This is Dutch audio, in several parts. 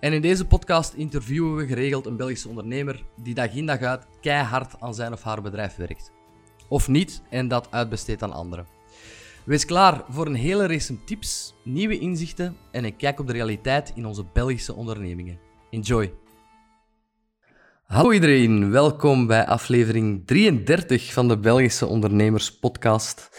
En in deze podcast interviewen we geregeld een Belgische ondernemer die dag in dag uit keihard aan zijn of haar bedrijf werkt. Of niet en dat uitbesteedt aan anderen. Wees klaar voor een hele race tips, nieuwe inzichten en een kijk op de realiteit in onze Belgische ondernemingen. Enjoy! Hallo iedereen, welkom bij aflevering 33 van de Belgische Ondernemers Podcast.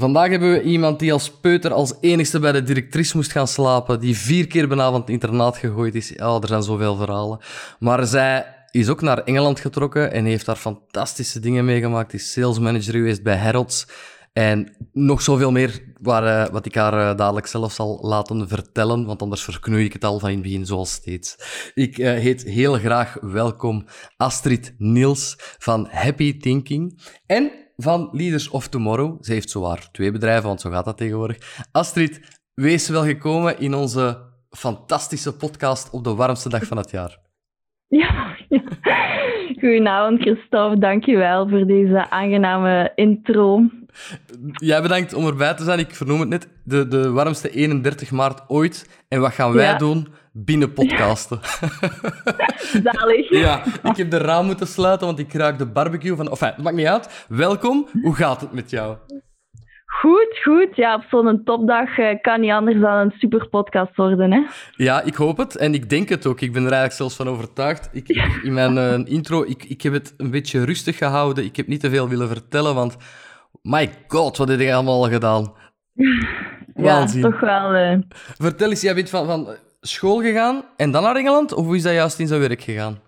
Vandaag hebben we iemand die als peuter als enigste bij de directrice moest gaan slapen, die vier keer vanavond het internaat gegooid is. Ja, er zijn zoveel verhalen. Maar zij is ook naar Engeland getrokken en heeft daar fantastische dingen meegemaakt. Is sales manager geweest bij Harrods. En nog zoveel meer waar, uh, wat ik haar uh, dadelijk zelf zal laten vertellen, want anders verknoei ik het al van in het begin zoals steeds. Ik uh, heet heel graag welkom Astrid Niels van Happy Thinking. En van Leaders of Tomorrow. Ze heeft zowaar twee bedrijven, want zo gaat dat tegenwoordig. Astrid, wees wel gekomen in onze fantastische podcast op de warmste dag van het jaar. Ja, ja. goedenavond Christophe. Dankjewel voor deze aangename intro. Jij bedankt om erbij te zijn. Ik vernoem het net de, de warmste 31 maart ooit. En wat gaan wij ja. doen? Binnen podcasten. Zalig. ja, ik heb de raam moeten sluiten, want ik raak de barbecue van... Enfin, het maakt niet uit. Welkom. Hoe gaat het met jou? Goed, goed. Ja, op zo'n topdag uh, kan niet anders dan een super podcast worden. Hè? Ja, ik hoop het en ik denk het ook. Ik ben er eigenlijk zelfs van overtuigd. Ik, in mijn uh, intro, ik, ik heb het een beetje rustig gehouden. Ik heb niet te veel willen vertellen, want my god, wat heb je allemaal gedaan? Ja, toch wel. Uh... Vertel eens, jij bent van, van school gegaan en dan naar Engeland? Of hoe is dat juist in zijn werk gegaan?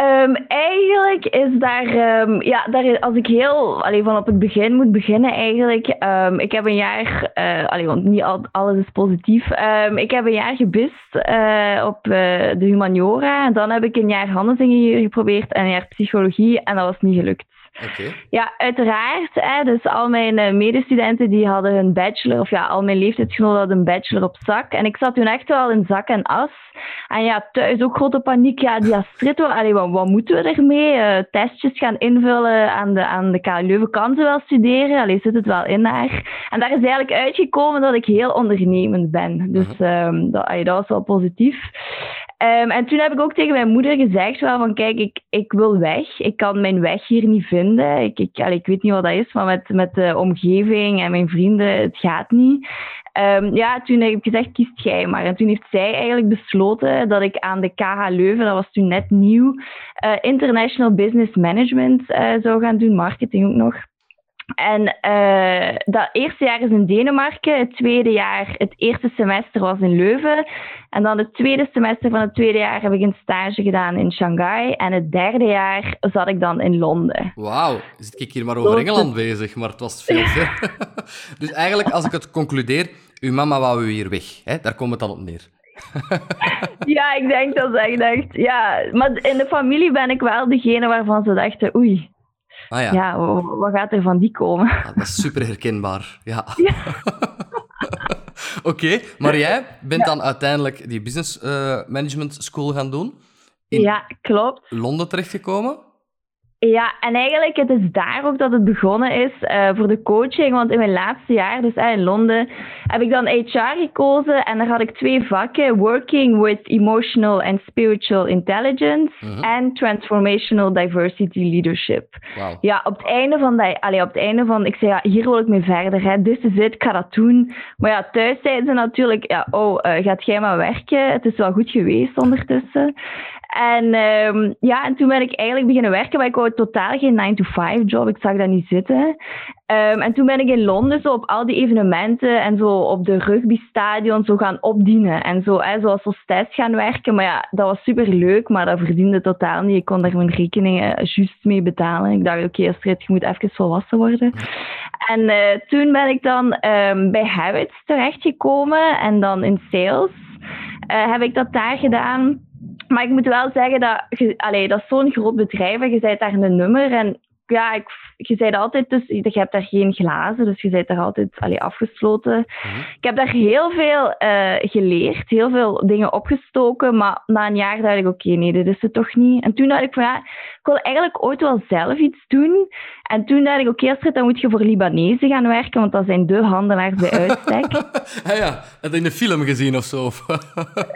Um, eigenlijk is daar, um, ja, daar, als ik heel, allee, van op het begin moet beginnen eigenlijk. Um, ik heb een jaar, uh, allee, want niet al, alles is positief. ik heb een jaar gebist uh, op uh, de humaniora. En dan heb ik een jaar handelsingenieur geprobeerd en een jaar psychologie. En dat was niet gelukt. Okay. Ja, uiteraard. Hè, dus al mijn uh, medestudenten die hadden hun bachelor, of ja, al mijn leeftijdsgenoten hadden een bachelor op zak. En ik zat toen echt wel in zak en as. En ja, thuis ook grote paniek. Ja, die Astrid, allee, wat, wat moeten we ermee? Uh, testjes gaan invullen aan de, aan de KU Leuven. Kan ze wel studeren? Allee, zit het wel in daar? En daar is eigenlijk uitgekomen dat ik heel ondernemend ben. Dus um, dat, allee, dat was wel positief. Um, en toen heb ik ook tegen mijn moeder gezegd wel van kijk, ik, ik wil weg. Ik kan mijn weg hier niet vinden. Ik, ik, ik weet niet wat dat is, maar met, met de omgeving en mijn vrienden, het gaat niet. Um, ja, toen heb ik gezegd, kiest jij maar. En toen heeft zij eigenlijk besloten dat ik aan de KH Leuven, dat was toen net nieuw, uh, International Business Management uh, zou gaan doen, marketing ook nog. En uh, dat eerste jaar is in Denemarken, het tweede jaar, het eerste semester was in Leuven. En dan het tweede semester van het tweede jaar heb ik een stage gedaan in Shanghai. En het derde jaar zat ik dan in Londen. Wauw, zit ik hier maar over Engeland bezig, maar het was veel ver. dus eigenlijk, als ik het concludeer, uw mama wou u hier weg. Hè? Daar komt het dan op neer. ja, ik denk dat ze echt dacht. Ja, maar in de familie ben ik wel degene waarvan ze dachten, oei, Ah, ja. ja, wat gaat er van die komen? Ah, dat is super herkenbaar, ja. Oké, okay, maar jij bent dan uiteindelijk die business uh, management school gaan doen? In ja, klopt. Londen terechtgekomen? Ja, en eigenlijk het is daar ook dat het begonnen is uh, voor de coaching. Want in mijn laatste jaar, dus uh, in Londen, heb ik dan HR gekozen. En daar had ik twee vakken. Working with Emotional and Spiritual Intelligence. Mhm. En Transformational Diversity Leadership. Wow. Ja, op het einde van dat... Allee, op het einde van... Ik zei, ja, hier wil ik mee verder. Hè. Dit is het, ik ga dat doen. Maar ja, thuis zeiden ze natuurlijk... Ja, oh, uh, gaat jij maar werken? Het is wel goed geweest ondertussen. En um, ja, en toen ben ik eigenlijk beginnen werken, maar ik wou totaal geen 9-to-5 job. Ik zag dat niet zitten. Um, en toen ben ik in Londen zo op al die evenementen en zo op de rugbystadion zo gaan opdienen. En zo, hè, zoals hostess gaan werken. Maar ja, dat was super leuk, maar dat verdiende totaal niet. Ik kon daar mijn rekeningen juist mee betalen. Ik dacht, oké, okay, Astrid, je moet even volwassen worden. En uh, toen ben ik dan um, bij Harrods terechtgekomen en dan in sales uh, heb ik dat daar gedaan. Maar ik moet wel zeggen dat, allee, dat is zo'n groot bedrijf en je bent daar een nummer. En ja, ik, je zei altijd, dus, je hebt daar geen glazen, dus je bent daar altijd allee, afgesloten. Mhm. Ik heb daar heel veel eh, geleerd, heel veel dingen opgestoken, maar na een jaar dacht ik, oké, nee, dit is het toch niet. En toen dacht ik van, ja, ik wil eigenlijk ooit wel zelf iets doen. En toen dacht ik, oké, Astrid, dan moet je voor Libanezen gaan werken, want dat zijn de handelaars bij uitstek. ah ja, heb je in een film gezien of zo?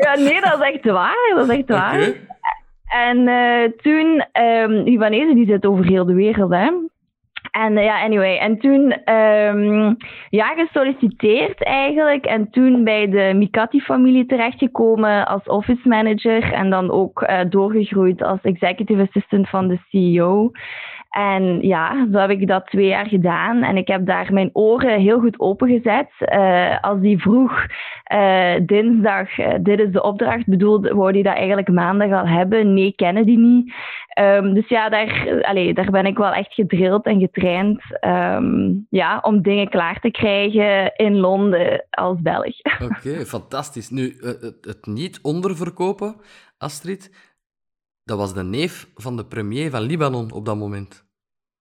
ja, nee, dat is echt waar, dat is echt waar. En eh, toen, Libanezen die zitten over heel de wereld, hè. En eh, ja, anyway. En toen, ehm, ja, gesolliciteerd eigenlijk. En toen bij de Mikati-familie terechtgekomen als office manager. En dan ook eh, doorgegroeid als executive assistant van de CEO. En ja, zo heb ik dat twee jaar gedaan. En ik heb daar mijn oren heel goed opengezet. Eh als die vroeg eh, dinsdag, eh, dit is de opdracht, bedoelde, wou die dat eigenlijk maandag al hebben? Nee, kennen die niet. Ehm, dus ja, daar, allee, daar ben ik wel echt gedrild en getraind ehm, ja, om dingen klaar te krijgen in Londen als Belg. Oké, fantastisch. Nu, het, het niet onderverkopen, Astrid, dat was de neef van de premier van Libanon op dat moment.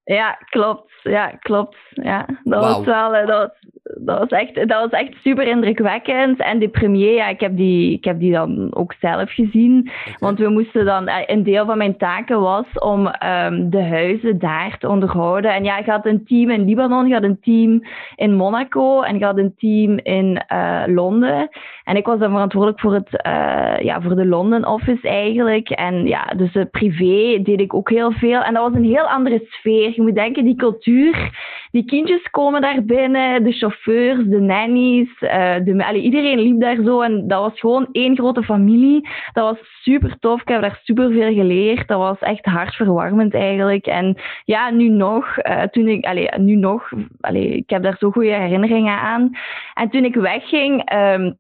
Ja, klopt. Ja, klopt. Ja, dat Wauw. was wel, eh, dat was, dat was echt, dat was echt super indrukwekkend. En die premier, ja, ik heb die, ik heb die dan ook zelf gezien. Want we moesten dan, eh, een deel van mijn taken was om ehm, de huizen daar te onderhouden. En ja, ik had een team in Libanon, ik had een team in Monaco en ik had een team in eh, Londen. En ik was dan verantwoordelijk voor, het, eh, ja, voor de London office eigenlijk. En ja, dus de privé deed ik ook heel veel. En dat was een heel andere sfeer. Je moet denken, die cultuur, die kindjes komen daar binnen, de chauffeurs, de nannies, eh, de, iedereen liep daar zo. En dat was gewoon één grote familie. Dat was super tof. Ik heb daar super veel geleerd. Dat was echt hartverwarmend eigenlijk. En ja, nu nog, eh, toen ik, allee, nu nog, allee, ik heb daar zo goede herinneringen aan. En toen ik wegging, ehm,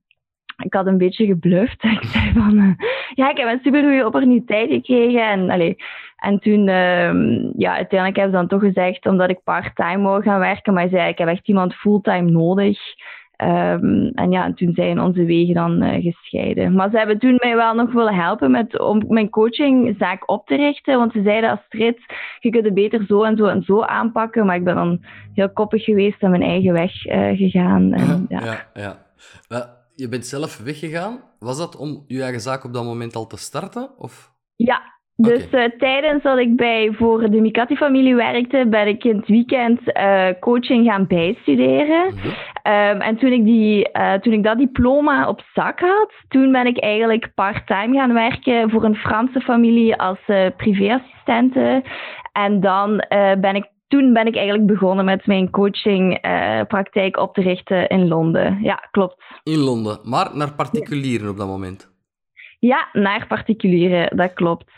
ik had een beetje gebluft. Ik zei van, eh, ja, ik heb een super goede opportuniteit gekregen. En, allee, en toen, ehm, ja, uiteindelijk hebben ze dan toch gezegd, omdat ik part-time wou gaan werken, maar zei, ik heb echt iemand fulltime nodig. Ehm, en ja, en toen zijn onze wegen dan eh, gescheiden. Maar ze hebben toen mij wel nog willen helpen met, om mijn coachingzaak op te richten. Want ze zeiden, Astrid, je kunt het beter zo en zo en zo aanpakken. Maar ik ben dan heel koppig geweest en mijn eigen weg eh, gegaan. En, ja. ja. ja. Je bent zelf weggegaan. Was dat om je eigen zaak op dat moment al te starten? Of? Ja, dus eh, tijdens dat ik bij voor de Mikati-familie werkte, ben ik in het weekend eh, coaching gaan bijstuderen. Mhm. Ehm, en toen ik, die, eh, toen ik dat diploma op zak had, toen ben ik eigenlijk part-time gaan werken voor een Franse familie als privéassistente. En dan ben ik, toen ben ik eigenlijk begonnen met mijn coachingpraktijk op te richten in Londen. Ja, klopt. In Londen, maar naar particulieren op dat moment. Ja, naar particulieren, dat klopt.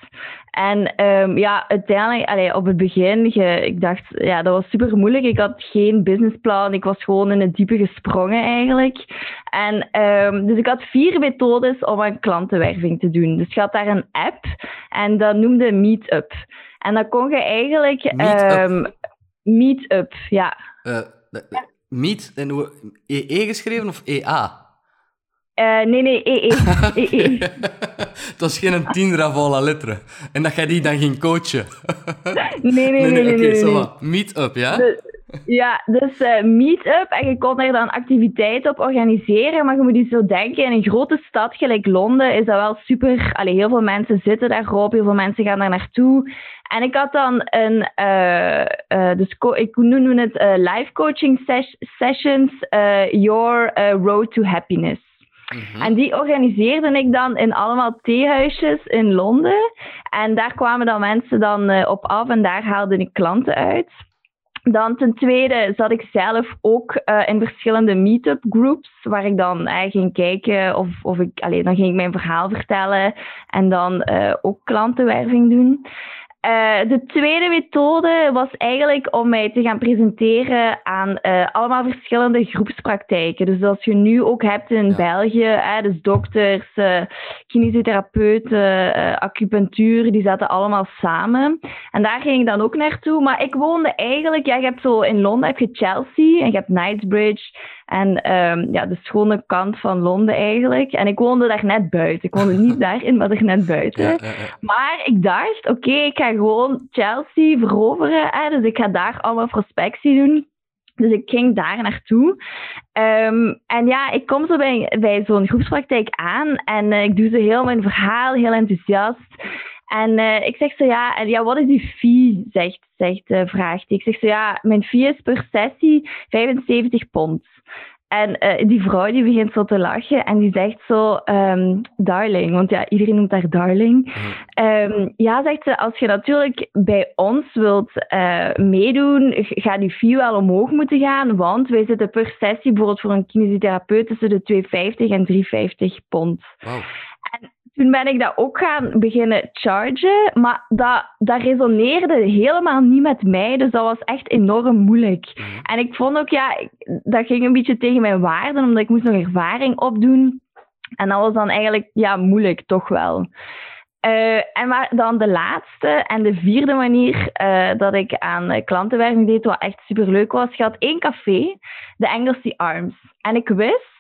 En ehm, ja, uiteindelijk, allee, op het begin, ge- ik dacht, ja, dat was super moeilijk. Ik had geen businessplan, ik was gewoon in het diepe gesprongen eigenlijk. En um, dus ik had vier methodes om een klantenwerving te doen. Dus je had daar een app en dat noemde Meetup. En dan kon je eigenlijk... Meetup? ehm, Meetup, ja. Uh, meet, en hoe, EE geschreven of EA? Uh, nee, nee, EE. EE. het was geen tien ravola letteren. En dat jij die dan ging coachen. nee, nee, nee. nee, nee, Oké, okay, nee. Meet-up, ja? De, ja, dus uh, meet-up en je kon er dan activiteiten op organiseren, maar je moet je zo denken, in een grote stad gelijk Londen is dat wel super, allee, heel veel mensen zitten daarop, heel veel mensen gaan daar naartoe. En ik had dan een, uh, uh, dus ik noem het uh, live coaching ses sessions, Your Road to Happiness. -hmm. En die organiseerde ik dan in allemaal theehuisjes in Londen. En daar kwamen dan mensen dan op af en daar haalde ik klanten uit. Dan ten tweede zat ik zelf ook uh, in verschillende meetup groups, waar ik dan uh, ging kijken of, of ik, allee, dan ging ik mijn verhaal vertellen en dan ook klantenwerving doen. Uh, de tweede methode was eigenlijk om mij te gaan presenteren aan uh, allemaal verschillende groepspraktijken. Dus als je nu ook hebt in ja. België, hè, dus dokters, uh, kinesiotherapeuten, acupunctuur, die zaten allemaal samen. En daar ging ik dan ook naartoe. Maar ik woonde eigenlijk, ja, je hebt zo in Londen heb je Chelsea en je hebt Knightsbridge. En ehm, ja, de schone kant van Londen eigenlijk. En ik woonde daar net buiten. Ik woonde niet daarin, maar er net buiten. Maar ik dacht, oké, ik ga gewoon Chelsea veroveren. Hè, dus ik ga daar allemaal prospectie doen. Dus ik ging daar naartoe. Ehm, en ja, ik kom zo bij, bij zo'n groepspraktijk aan en uh, ik doe zo heel mijn verhaal, heel enthousiast. En uh, ik zeg zo, ja, en ja, wat is die fee, zegt, zegt uh, vraagt Ik zeg zo, ja, mijn fee is per sessie 75 pond. En uh, die vrouw die begint zo te lachen en die zegt zo, um, darling, want ja, iedereen noemt haar darling. Um, ja, zegt ze, als je natuurlijk bij ons wilt uh, meedoen, gaat die fee wel omhoog moeten gaan, want wij zitten per sessie bijvoorbeeld voor een kinesitherapeut tussen de 2,50 en 3,50 pond. Wow toen ben ik dat ook gaan beginnen chargen, maar dat, dat resoneerde helemaal niet met mij, dus dat was echt enorm moeilijk. Mhm. En ik vond ook, ja, dat ging een beetje tegen mijn waarden, omdat ik moest nog ervaring opdoen. En dat was dan eigenlijk, ja, moeilijk, toch wel. Uh, en maar dan de laatste en de vierde manier uh, dat ik aan klantenwerving deed, wat echt superleuk was, je had één café, de Engelsy Arms. En ik wist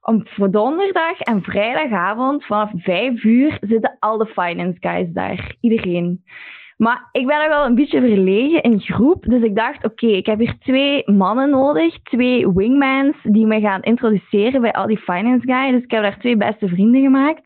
om voor donderdag en vrijdagavond vanaf vijf uur zitten al de finance guys daar. Iedereen. Maar ik ben er wel een beetje verlegen in groep. Dus ik dacht, oké, ik heb hier twee mannen nodig. Twee wingmans die me gaan introduceren bij al die finance guys. Dus ik heb daar twee beste vrienden gemaakt.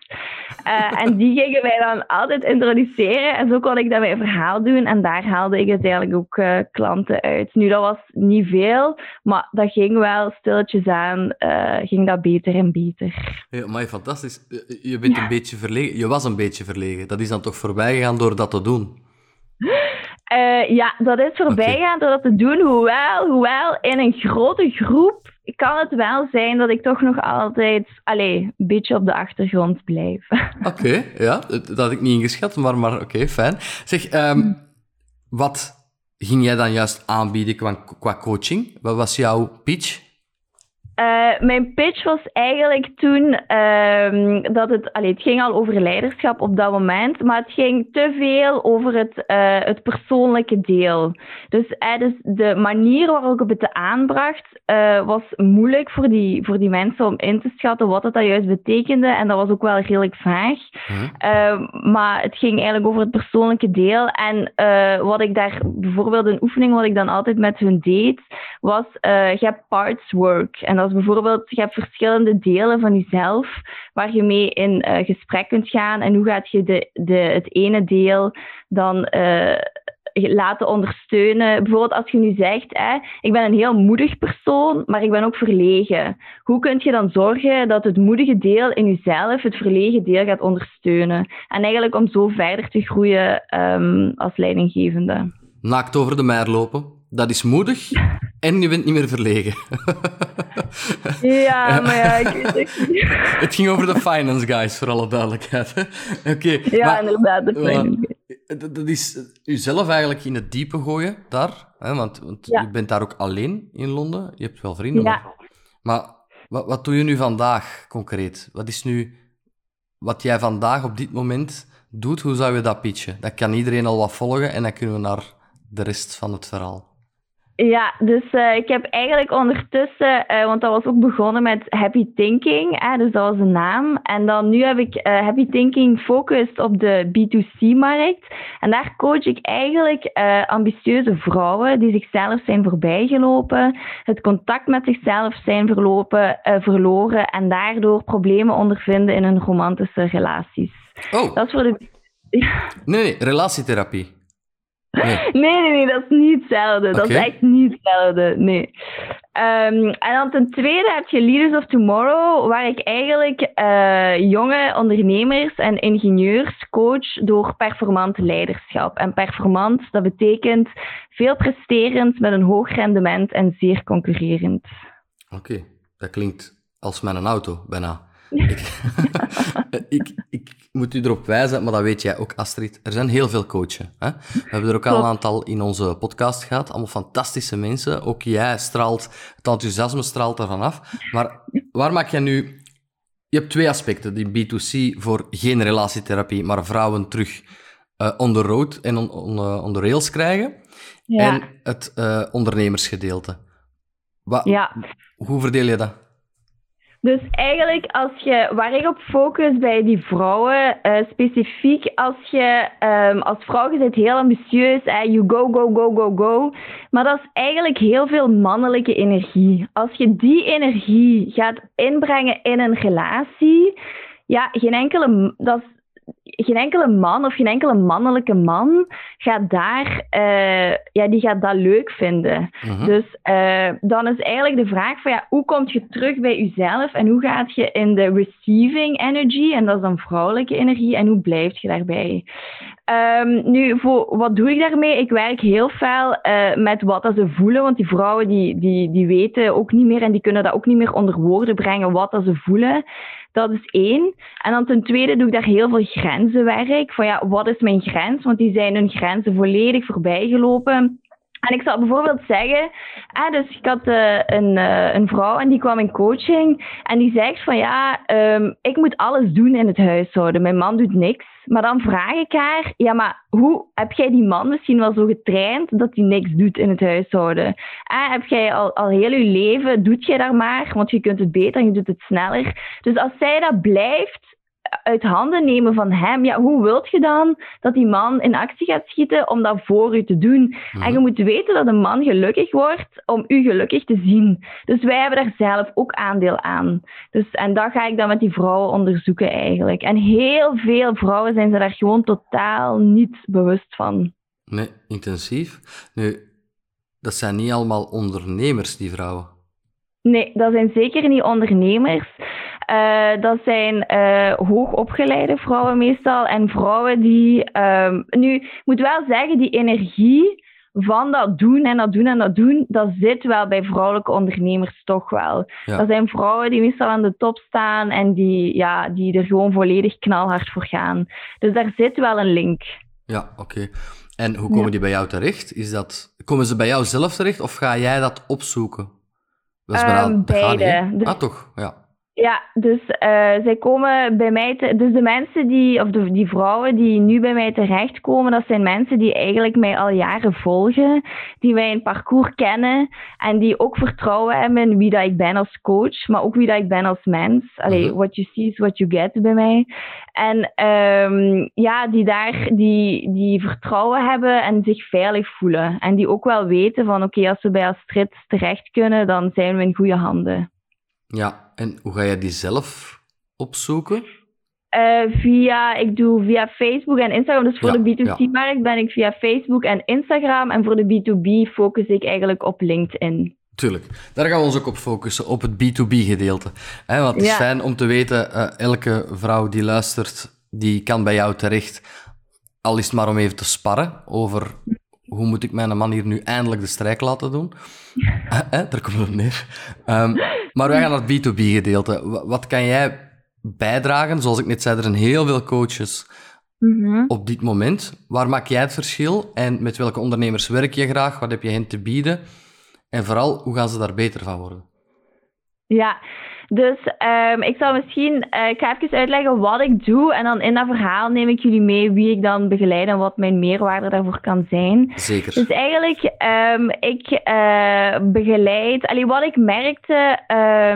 Uh, en die gingen mij dan altijd introduceren. En zo kon ik dan mijn verhaal doen. En daar haalde ik uiteindelijk ook uh, klanten uit. Nu, dat was niet veel. Maar dat ging wel stilletjes aan. Uh, ging dat beter en beter. Ja, maar fantastisch. Je bent ja. een beetje verlegen. Je was een beetje verlegen. Dat is dan toch voorbij gegaan door dat te doen? Uh, ja, dat is voorbij gaan door dat te doen. Hoewel, hoewel in een grote groep kan het wel zijn dat ik toch nog altijd allez, een beetje op de achtergrond blijf. Oké, okay, ja, dat had ik niet ingeschat, maar, maar oké, okay, fijn. Zeg, um, wat ging jij dan juist aanbieden qua, qua coaching? Wat was jouw pitch? Uh, mijn pitch was eigenlijk toen uh, dat het, allee, het ging al over leiderschap op dat moment, maar het ging te veel over het, uh, het persoonlijke deel. Dus, dus de manier waarop ik het aanbracht eh, was moeilijk voor die, voor die mensen om in te schatten wat het dat juist betekende en dat was ook wel redelijk vaag. Hm. maar het ging eigenlijk over het persoonlijke deel en wat ik daar, bijvoorbeeld een oefening wat ik dan altijd met hun deed, was je hebt parts work en als bijvoorbeeld, je hebt verschillende delen van jezelf waar je mee in uh, gesprek kunt gaan. En hoe gaat je de, de, het ene deel dan uh, laten ondersteunen? Bijvoorbeeld als je nu zegt, hè, ik ben een heel moedig persoon, maar ik ben ook verlegen. Hoe kun je dan zorgen dat het moedige deel in jezelf het verlegen deel gaat ondersteunen? En eigenlijk om zo verder te groeien um, als leidinggevende. Naakt over de mer lopen, dat is moedig. En je bent niet meer verlegen. Ja, maar ja, ik weet het niet. Het ging over de finance guys, voor alle duidelijkheid. Oké. ja, maar, inderdaad, de finance guys. Dat is jezelf eigenlijk in het diepe gooien, daar. Hè, want want ja. je bent daar ook alleen in Londen. Je hebt wel vrienden. Ja. Maar, maar wat, wat doe je nu vandaag, concreet? Wat is nu... Wat jij vandaag op dit moment doet, hoe zou je dat pitchen? Dat kan iedereen al wat volgen en dan kunnen we naar de rest van het verhaal. Ja, dus uh, ik heb eigenlijk ondertussen, uh, want dat was ook begonnen met Happy Thinking, hè, dus dat was de naam. En dan nu heb ik uh, Happy Thinking focust op de B2C-markt. En daar coach ik eigenlijk ambitieuze vrouwen die zichzelf zijn voorbijgelopen, het contact met zichzelf zijn verlopen, verloren en daardoor problemen ondervinden in hun romantische relaties. Oh. Dat is voor de... Nee, nee, relatietherapie. Nee. nee, nee, nee, dat is niet hetzelfde. Dat is echt niet hetzelfde, nee. Ehm, en dan ten tweede heb je Leaders of Tomorrow, waar ik eigenlijk eh, jonge ondernemers en ingenieurs coach door performant leiderschap. En performant, dat betekent veel presterend met een hoog rendement en zeer concurrerend. Oké, dat klinkt als mijn auto, bijna. ik, ik, moet u erop wijzen, maar dat weet jij ook, Astrid. Er zijn heel veel coachen. Hè? We hebben er ook al een aantal in onze podcast gehad. Allemaal fantastische mensen. Ook jij straalt, het enthousiasme straalt ervan af. Maar waar maak jij nu... Je hebt twee aspecten. Die B2C voor geen relatietherapie, maar vrouwen terug uh, on the road en on, on, uh, on the rails krijgen. Ja. En het uh, ondernemersgedeelte. Ja. Hoe verdeel je dat? Dus eigenlijk, als je, waar ik op focus bij die vrouwen, uh, specifiek als je um, als vrouw, je heel ambitieus, eh, you go, go, go, go, go. Maar dat is eigenlijk heel veel mannelijke energie. Als je die energie gaat inbrengen in een relatie, ja, geen enkele, dat is geen enkele man of geen enkele mannelijke man gaat daar, uh, ja, die gaat dat leuk vinden. Mhm. Dus uh, dan is eigenlijk de vraag van ja, hoe kom je terug bij jezelf en hoe gaat je in de receiving energy, en dat is dan vrouwelijke energie, en hoe blijf je daarbij? Um, nu, voor, wat doe ik daarmee? Ik werk heel veel uh, met wat dat ze voelen, want die vrouwen die, die, die weten ook niet meer en die kunnen dat ook niet meer onder woorden brengen wat dat ze voelen. Dat is één. En dan ten tweede doe ik daar heel veel grenzenwerk. Van ja, wat is mijn grens? Want die zijn hun grenzen volledig voorbijgelopen. En ik zal bijvoorbeeld zeggen, dus ik had uh, een, uh, een vrouw en die kwam in coaching en die zegt van ja, um, ik moet alles doen in het huishouden. Mijn man doet niks. Maar dan vraag ik haar, ja, maar hoe heb jij die man misschien wel zo getraind dat hij niks doet in het huishouden? Ah, heb jij al, al heel je leven, doet jij daar maar, want je kunt het beter en je doet het sneller. Dus als zij dat blijft uit handen nemen van hem, ja, hoe wilt je dan dat die man in actie gaat schieten om dat voor u te doen? En je mhm. moet weten dat een man gelukkig wordt om u gelukkig te zien. Dus wij hebben daar zelf ook aandeel aan. Dus, en dat ga ik dan met die vrouwen onderzoeken eigenlijk. En heel veel vrouwen zijn ze daar gewoon totaal niet bewust van. Nee, intensief. Nu, dat zijn niet allemaal ondernemers, die vrouwen. Nee, dat zijn zeker niet ondernemers. Uh, dat zijn uh, hoogopgeleide vrouwen meestal. En vrouwen die. Um, nu, ik moet wel zeggen, die energie van dat doen en dat doen en dat doen, dat zit wel bij vrouwelijke ondernemers toch wel. Dat zijn vrouwen die meestal aan de top staan en die, ja, die er gewoon volledig knalhard voor gaan. Dus daar zit wel een link. Ja, oké. En hoe komen die bij jou terecht? Is dat, komen ze bij jou zelf terecht of ga jij dat opzoeken? Dat is um, beide. Ah, toch? Ja. Ja, dus uh, zij komen bij mij, te, dus de mensen die, of de, die vrouwen die nu bij mij terechtkomen, dat zijn mensen die eigenlijk mij al jaren volgen, die mij een parcours kennen en die ook vertrouwen hebben in wie dat ik ben als coach, maar ook wie dat ik ben als mens. Allee, mhm. what you see is what you get bij mij. En um, ja, die daar, die, die vertrouwen hebben en zich veilig voelen. En die ook wel weten van, oké, als we bij Astrid terecht kunnen, dan zijn we in goede handen. Ja, en hoe ga je die zelf opzoeken? Uh, via, ik doe via Facebook en Instagram. Dus voor de B2C-markt ben ik via Facebook en Instagram. En voor de B2B focus ik eigenlijk op LinkedIn. Tuurlijk, daar gaan we ons ook op focussen, op het B2B-gedeelte. Want het is fijn om te weten, uh, elke vrouw die luistert, die kan bij jou terecht. Al is het maar om even te sparren over hoe moet ik mijn man hier nu eindelijk de strijk laten doen. Eh, daar komt het op neer. Um, maar wij gaan naar het B2B-gedeelte. Wat kan jij bijdragen? Zoals ik net zei, er zijn heel veel coaches mhm. op dit moment. Waar maak jij het verschil? En met welke ondernemers werk je graag? Wat heb je hen te bieden? En vooral, hoe gaan ze daar beter van worden? Ja, dus um, ik zal misschien, uh, ik ga even uitleggen wat ik doe en dan in dat verhaal neem ik jullie mee wie ik dan begeleid en wat mijn meerwaarde daarvoor kan zijn. Zeker. Dus eigenlijk, um, ik uh, begeleid, allee, wat ik merkte,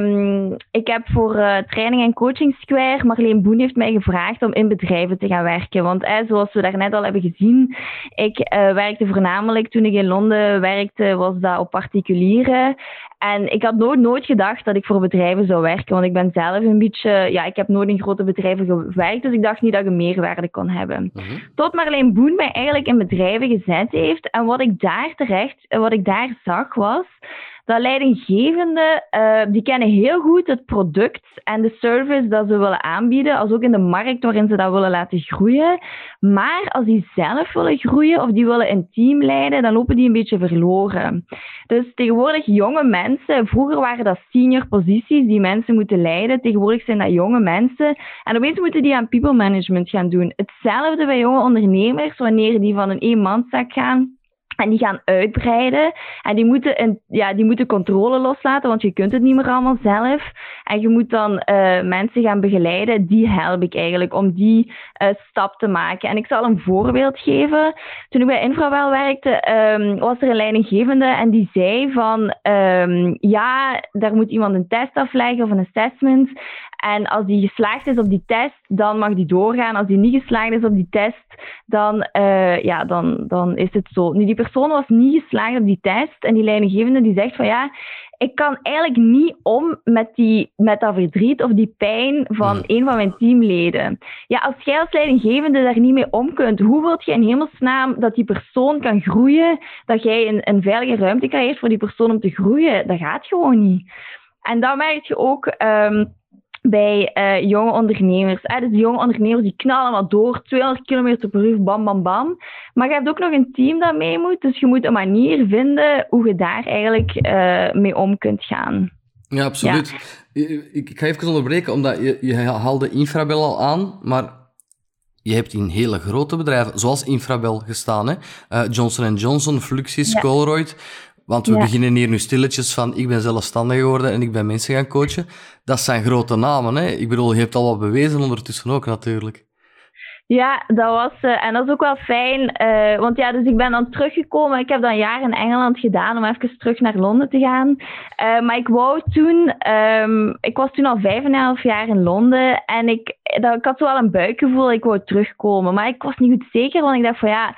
um, ik heb voor uh, Training en Coaching Square, Marleen Boen heeft mij gevraagd om in bedrijven te gaan werken. Want eh, zoals we daarnet al hebben gezien, ik werkte voornamelijk toen ik in Londen werkte, was dat op particulieren. En ik had nooit, nooit gedacht dat ik voor bedrijven zou werken, want ik ben zelf een beetje, ja, ik heb nooit in grote bedrijven gewerkt, dus ik dacht niet dat ik een meerwaarde kon hebben. -hmm. Tot Marleen Boen mij eigenlijk in bedrijven gezet heeft. En wat ik daar terecht, wat ik daar zag was dat leidinggevenden, uh, die kennen heel goed het product en de service dat ze willen aanbieden, als ook in de markt waarin ze dat willen laten groeien. Maar als die zelf willen groeien of die willen een team leiden, dan lopen die een beetje verloren. Dus tegenwoordig jonge mensen, vroeger waren dat senior posities die mensen moeten leiden, tegenwoordig zijn dat jonge mensen. En opeens moeten die aan people management gaan doen. Hetzelfde bij jonge ondernemers, wanneer die van een eenmanszaak gaan En die gaan uitbreiden. En die moeten, een, ja, die moeten controle loslaten, want je kunt het niet meer allemaal zelf. En je moet dan uh, mensen gaan begeleiden. Die help ik eigenlijk om die uh, stap te maken. En ik zal een voorbeeld geven. Toen ik bij Infrawel werkte, um, was er een leidinggevende en die zei van... Um, ja, daar moet iemand een test afleggen of een assessment. En als die geslaagd is op die test, dan mag die doorgaan. Als die niet geslaagd is op die test, dan, uh, ja, dan, dan is het zo. Nu, die persoon was niet geslaagd op die test. En die leidinggevende die zegt van ja, ik kan eigenlijk niet om met, die, met dat verdriet of die pijn van hmm. een van mijn teamleden. Ja, als jij als leidinggevende daar niet mee om kunt, hoe wilt je in hemelsnaam dat die persoon kan groeien? Dat jij een, een veilige ruimte krijgt voor die persoon om te groeien? Dat gaat gewoon niet. En dan merk je ook... Um, bij uh, jonge ondernemers. Uh, dus die jonge ondernemers die knallen maar door, 200 km per uur, bam, bam, bam. Maar je hebt ook nog een team dat mee moet, dus je moet een manier vinden hoe je daar eigenlijk uh, mee om kunt gaan. Ja, absoluut. Ja. Ik, ik, ga even onderbreken, omdat je, je haalde Infrabel al aan, maar je hebt in hele grote bedrijven, zoals Infrabel, gestaan. Hè? Johnson Johnson, Fluxis, ja. Colroyd. Want we beginnen hier nu stilletjes van ik ben zelfstandig geworden en ik ben mensen gaan coachen. Dat zijn grote namen. Hè? Ik bedoel, je hebt al wat bewezen ondertussen ook natuurlijk. Ja, dat was, uh, en dat is ook wel fijn. Uh, want ja, dus ik ben dan teruggekomen. Ik heb dan een jaar in Engeland gedaan om even terug naar Londen te gaan. Uh, maar ik wou toen, um, ik was toen al vijf en een half jaar in Londen. En ik, dat, ik had zo wel een buikgevoel, ik wou terugkomen. Maar ik was niet goed zeker, want ik dacht van ja,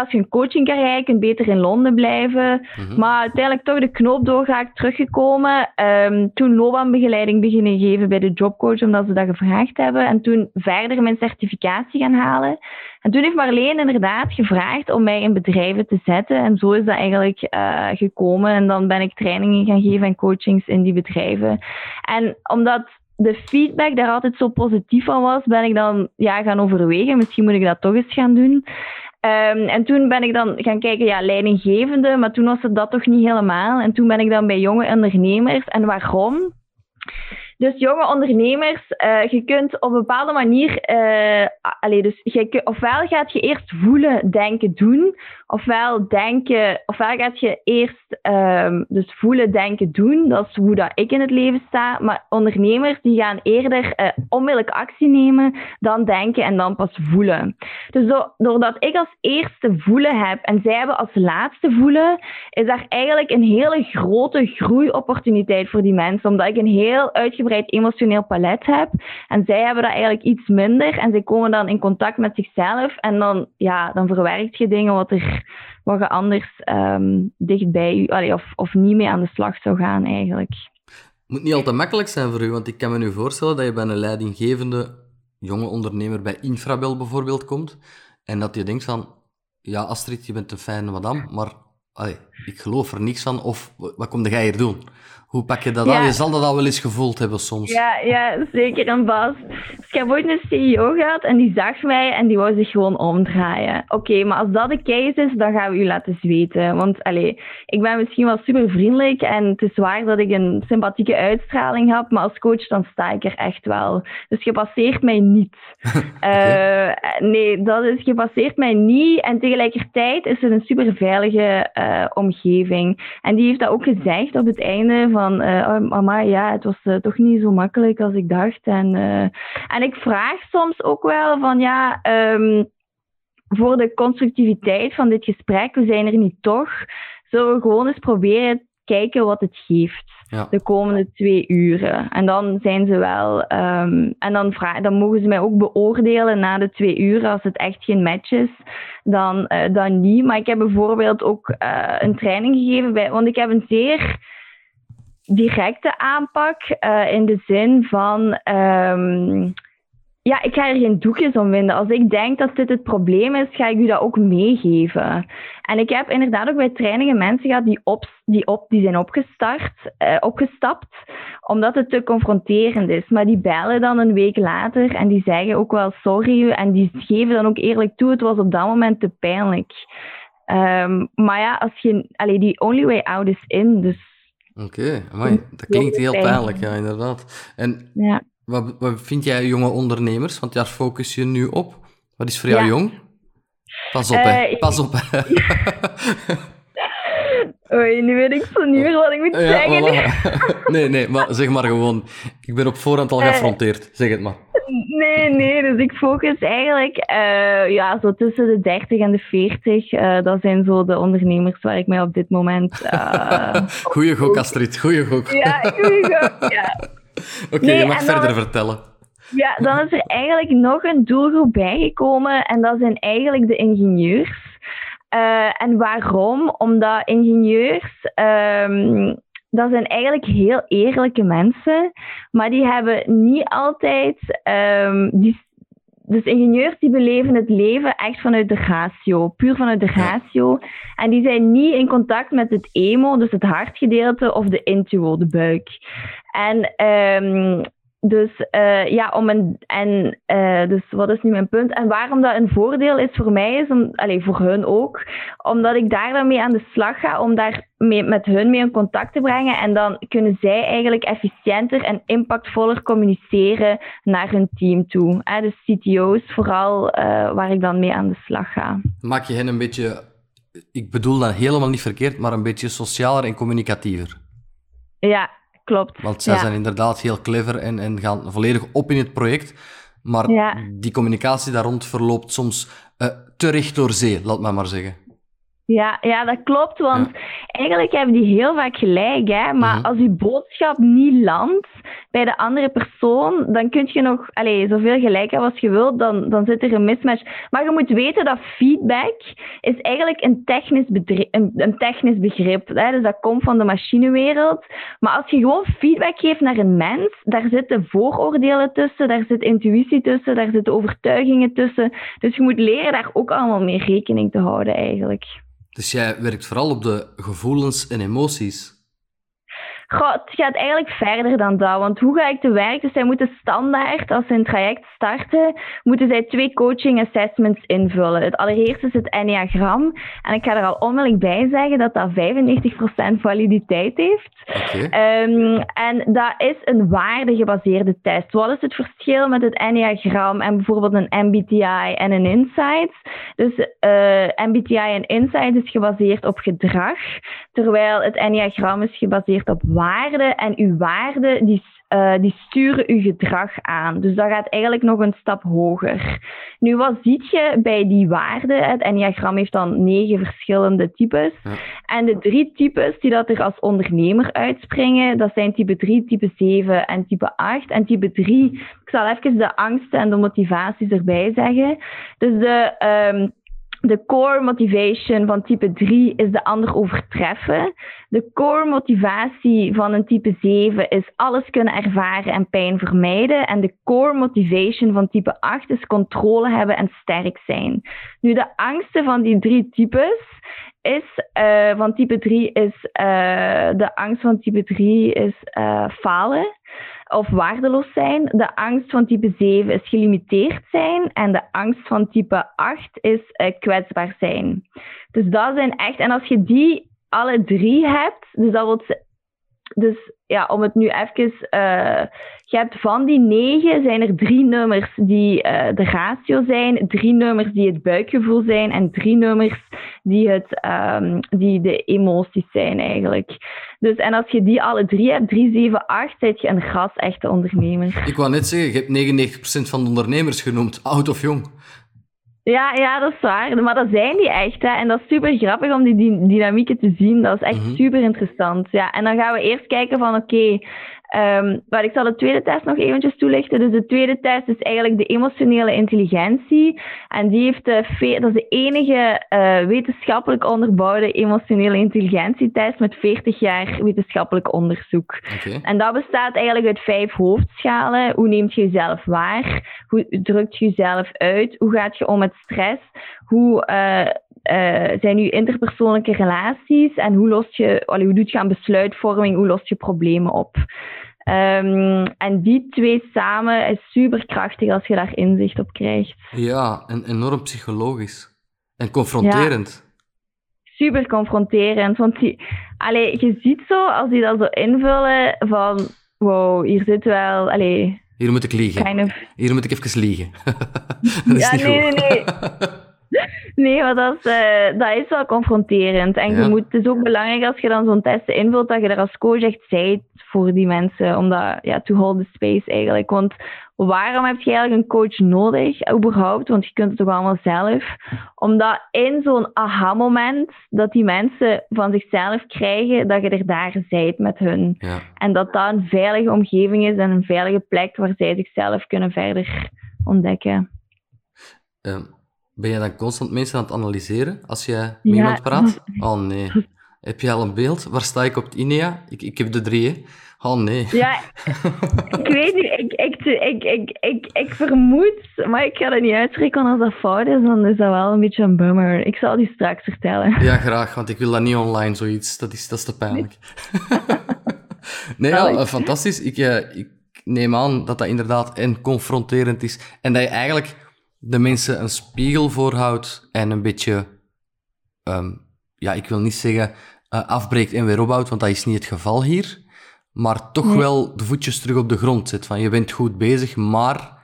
als je een coaching krijgt, kun je beter in Londen blijven. Mm-hmm. Maar uiteindelijk toch de knoop doorgaat teruggekomen. Um, toen loopbaanbegeleiding beginnen geven bij de jobcoach, omdat ze dat gevraagd hebben. En toen verder mijn certificatie gaan halen. En toen heeft Marleen inderdaad gevraagd om mij in bedrijven te zetten. En zo is dat eigenlijk uh, gekomen. En dan ben ik trainingen gaan geven en coachings in die bedrijven. En omdat de feedback daar altijd zo positief van was, ben ik dan ja, gaan overwegen. Misschien moet ik dat toch eens gaan doen. Um, en toen ben ik dan gaan kijken, ja, leidinggevende, maar toen was het dat toch niet helemaal. En toen ben ik dan bij jonge ondernemers. En waarom? Dus jonge ondernemers, uh, je kunt op een bepaalde manier, uh, dus ofwel gaat je eerst voelen, denken, doen, ofwel denken, ofwel gaat je eerst um, dus voelen, denken, doen. Dat is hoe dat ik in het leven sta. Maar ondernemers die gaan eerder uh, onmiddellijk actie nemen, dan denken en dan pas voelen. Dus do doordat ik als eerste voelen heb en zij hebben als laatste voelen, is daar eigenlijk een hele grote groeiopportuniteit voor die mensen, omdat ik een heel uitgebreid emotioneel palet heb. En zij hebben dat eigenlijk iets minder. En zij komen dan in contact met zichzelf. En dan, ja, dan verwerkt je dingen wat, er, wat je anders um, dichtbij allee, of, of niet mee aan de slag zou gaan eigenlijk. Het moet niet altijd makkelijk zijn voor u, want ik kan me nu voorstellen dat je bij een leidinggevende jonge ondernemer bij Infrabel bijvoorbeeld komt. En dat je denkt van, ja Astrid, je bent een fijne madame, maar allee, ik geloof er niks van. Of wat kom jij hier doen? Hoe pak je dat aan? Je zal dat al wel eens gevoeld hebben soms. Ja, ja zeker en vast. Dus ik heb ooit een CEO gehad en die zag mij en die wou zich gewoon omdraaien. Oké, maar als dat de case is, dan gaan we u laten zweten. Want allee, ik ben misschien wel super vriendelijk en het is waar dat ik een sympathieke uitstraling heb, maar als coach dan sta ik er echt wel. Dus je passeert mij niet. okay. uh, nee, dat is, je passeert mij niet en tegelijkertijd is het een super veilige uh, omgeving. En die heeft dat ook gezegd op het einde van van, uh, mama, ja, het was uh, toch niet zo makkelijk als ik dacht. En, en ik vraag soms ook wel van, ja, um, voor de constructiviteit van dit gesprek, we zijn er niet toch, zullen we gewoon eens proberen kijken wat het geeft ja. de komende twee uren. En dan zijn ze wel, um, en dan, vraag, dan mogen ze mij ook beoordelen na de twee uren als het echt geen match is. Dan, uh, dan niet. Maar ik heb bijvoorbeeld ook uh, een training gegeven bij, want ik heb een zeer directe aanpak uh, in de zin van. Um, ja, ik ga er geen doekjes om vinden. Als ik denk dat dit het probleem is, ga ik u dat ook meegeven. En ik heb inderdaad ook bij trainingen mensen gehad die, op, die, op, die zijn opgestart, uh, opgestapt, omdat het te confronterend is. Maar die bellen dan een week later en die zeggen ook wel sorry. En die geven dan ook eerlijk toe, het was op dat moment te pijnlijk. Um, maar ja, als je, allee, die only way out is in. Dus Oké, okay, dat klinkt heel pijnlijk, ja, inderdaad. En ja. Wat, wat vind jij jonge ondernemers? Want daar focus je nu op. Wat is voor jou jong? Pas op, hè. Eh, Pas op. hè. Oei, nu weet ik zo niet meer wat ik moet Ja, zeggen. voilà. Nee, nee, maar zeg maar gewoon. Ik ben op voorhand al Eh, geaffronteerd. Zeg het maar. Nee, nee, dus ik focus eigenlijk eh, ja, zo tussen de 30 en de 40. Eh, dat zijn zo de ondernemers waar ik mij op dit moment. eh, Goeie gok, Astrid. Goeie gok. ja, goeie go- ja. Oké, Nee, je mag verder vertellen. ja, dan is er eigenlijk nog een doelgroep bijgekomen en dat zijn eigenlijk de ingenieurs. Eh, en waarom? Omdat ingenieurs, ehm, dat zijn eigenlijk heel eerlijke mensen, maar die hebben niet altijd, ehm, die, dus ingenieurs die beleven het leven echt vanuit de ratio, puur vanuit de ratio. En die zijn niet in contact met het emo, dus het hartgedeelte, of de intuo, de buik. En ehm, dus eh, ja, om een, en eh, dus wat is nu mijn punt? En waarom dat een voordeel is voor mij, is om, allez, voor hun ook, omdat ik daar dan mee aan de slag ga, om daar mee, met hun mee in contact te brengen. En dan kunnen zij eigenlijk efficiënter en impactvoller communiceren naar hun team toe. Hè? Dus CTO's vooral, eh, waar ik dan mee aan de slag ga. Maak je hen een beetje. Ik bedoel dat helemaal niet verkeerd, maar een beetje socialer en communicatiever. Ja, klopt. Want zij ja. zijn inderdaad heel clever en, en gaan volledig op in het project. Maar Ja. die communicatie daar rond verloopt soms eh, te recht door zee, laat maar maar zeggen. Ja, ja, dat klopt. Want eigenlijk hebben die heel vaak gelijk. Hè? Maar Mhm. als je boodschap niet landt bij de andere persoon, dan kun je nog allez, zoveel gelijk hebben als je wilt. Dan, dan zit er een mismatch. Maar je moet weten dat feedback is eigenlijk een technisch, een technisch begrip. Hè? Dus dat komt van de machinewereld. Maar als je gewoon feedback geeft naar een mens, daar zitten vooroordelen tussen, daar zit intuïtie tussen, daar zitten overtuigingen tussen. Dus je moet leren daar ook allemaal mee rekening te houden eigenlijk. Dus jij werkt vooral op de gevoelens en emoties. Goh, het gaat eigenlijk verder dan dat. Want hoe ga ik te werk? Dus zij moeten standaard, als ze een traject starten, moeten zij twee coaching assessments invullen. Het allereerste is het enneagram. En ik ga er al onmiddellijk bij zeggen dat dat 95% validiteit heeft. Oké. Ehm, en dat is een waardegebaseerde test. Wat is het verschil met het Enneagram en bijvoorbeeld een MBTI en een Insight? Dus eh, MBTI en Insight is gebaseerd op gedrag, terwijl het Enneagram is gebaseerd op waarden. En uw waarden die, eh, die sturen uw gedrag aan. Dus dat gaat eigenlijk nog een stap hoger. Nu, wat ziet je bij die waarden? Het Enneagram heeft dan negen verschillende types. Ja. En de drie types die dat er als ondernemer uitspringen, dat zijn type 3, type 7 en type 8. En type 3, ik zal even de angsten en de motivaties erbij zeggen. Dus de, ehm, de core motivation van type 3 is de ander overtreffen. De core motivatie van een type 7 is alles kunnen ervaren en pijn vermijden. En de core motivation van type 8 is controle hebben en sterk zijn. Nu, de angsten van die drie types is eh, van type 3 is eh, de angst van type 3 is eh, falen of waardeloos zijn. De angst van type 7 is gelimiteerd zijn. En de angst van type 8 is eh, kwetsbaar zijn. Dus dat zijn echt... En als je die alle drie hebt, dus dat wil dus ja, om het nu even... eh, je hebt van die negen zijn er drie nummers die eh, de ratio zijn, drie nummers die het buikgevoel zijn en drie nummers die, het, ehm, die de emoties zijn eigenlijk. Dus, en als je die alle drie hebt, 3, 7, 8, zit je een ras-echte ondernemer. Ik wou net zeggen, je hebt 99% van de ondernemers genoemd, oud of jong. Ja, ja, dat is waar. Maar dat zijn die echt. Hè. En dat is super grappig om die dy- dynamieken te zien. Dat is echt Mhm. super interessant. Ja. En dan gaan we eerst kijken van oké, ehm, maar ik zal de tweede test nog eventjes toelichten. Dus de tweede test is eigenlijk de emotionele intelligentie. En die heeft de, ve- dat is de enige eh, wetenschappelijk onderbouwde emotionele intelligentietest met 40 jaar wetenschappelijk onderzoek. En dat bestaat eigenlijk uit vijf hoofdschalen. Hoe neemt je jezelf waar? Hoe drukt je jezelf uit? Hoe gaat je om met stress? Hoe eh, eh, zijn je interpersoonlijke relaties? En hoe, lost je, allee, hoe doet je aan besluitvorming? Hoe lost je problemen op? Ehm, en die twee samen is superkrachtig als je daar inzicht op krijgt. Ja, en enorm psychologisch. En confronterend. Super confronterend. Want die, allee, je ziet zo, als die dat zo invullen, van wow, hier zit wel... Allee, Hier moet ik liegen. kind of Hier moet ik even liegen. dat is Ja, niet nee, goed. nee, Nee, maar dat is, eh, dat is wel confronterend. En Ja. je moet, het is ook belangrijk als je dan zo'n testen invult, dat je er als coach echt zijt voor die mensen. Omdat, ja, to hold the space eigenlijk. Want waarom heb je eigenlijk een coach nodig, überhaupt? Want je kunt het toch allemaal zelf. Omdat in zo'n aha-moment, dat die mensen van zichzelf krijgen, dat je er daar zijt met hun. Ja. En dat dat een veilige omgeving is en een veilige plek waar zij zichzelf kunnen verder ontdekken. Eh, ben je dan constant mensen aan het analyseren als je met Ja. iemand praat? Oh nee. Heb je al een beeld? Waar sta ik op het INEA? Ik, ik heb de drie, hè? Oh nee. Ja, ik weet niet. Ik, ik, ik, ik, ik, ik vermoed, maar ik ga dat niet uitspreken, want als dat fout is, dan is dat wel een beetje een bummer. Ik zal die straks vertellen. Ja, graag, want ik wil dat niet online, zoiets. Dat is, dat is te pijnlijk. nee, ja, eh, fantastisch. Ik, eh, ik neem aan dat dat inderdaad en confronterend is. En dat je eigenlijk de mensen een spiegel voorhoudt en een beetje, ehm, ja, ik wil niet zeggen eh, afbreekt en weer opbouwt, want dat is niet het geval hier. Maar toch Nee. wel de voetjes terug op de grond zet. Van je bent goed bezig, maar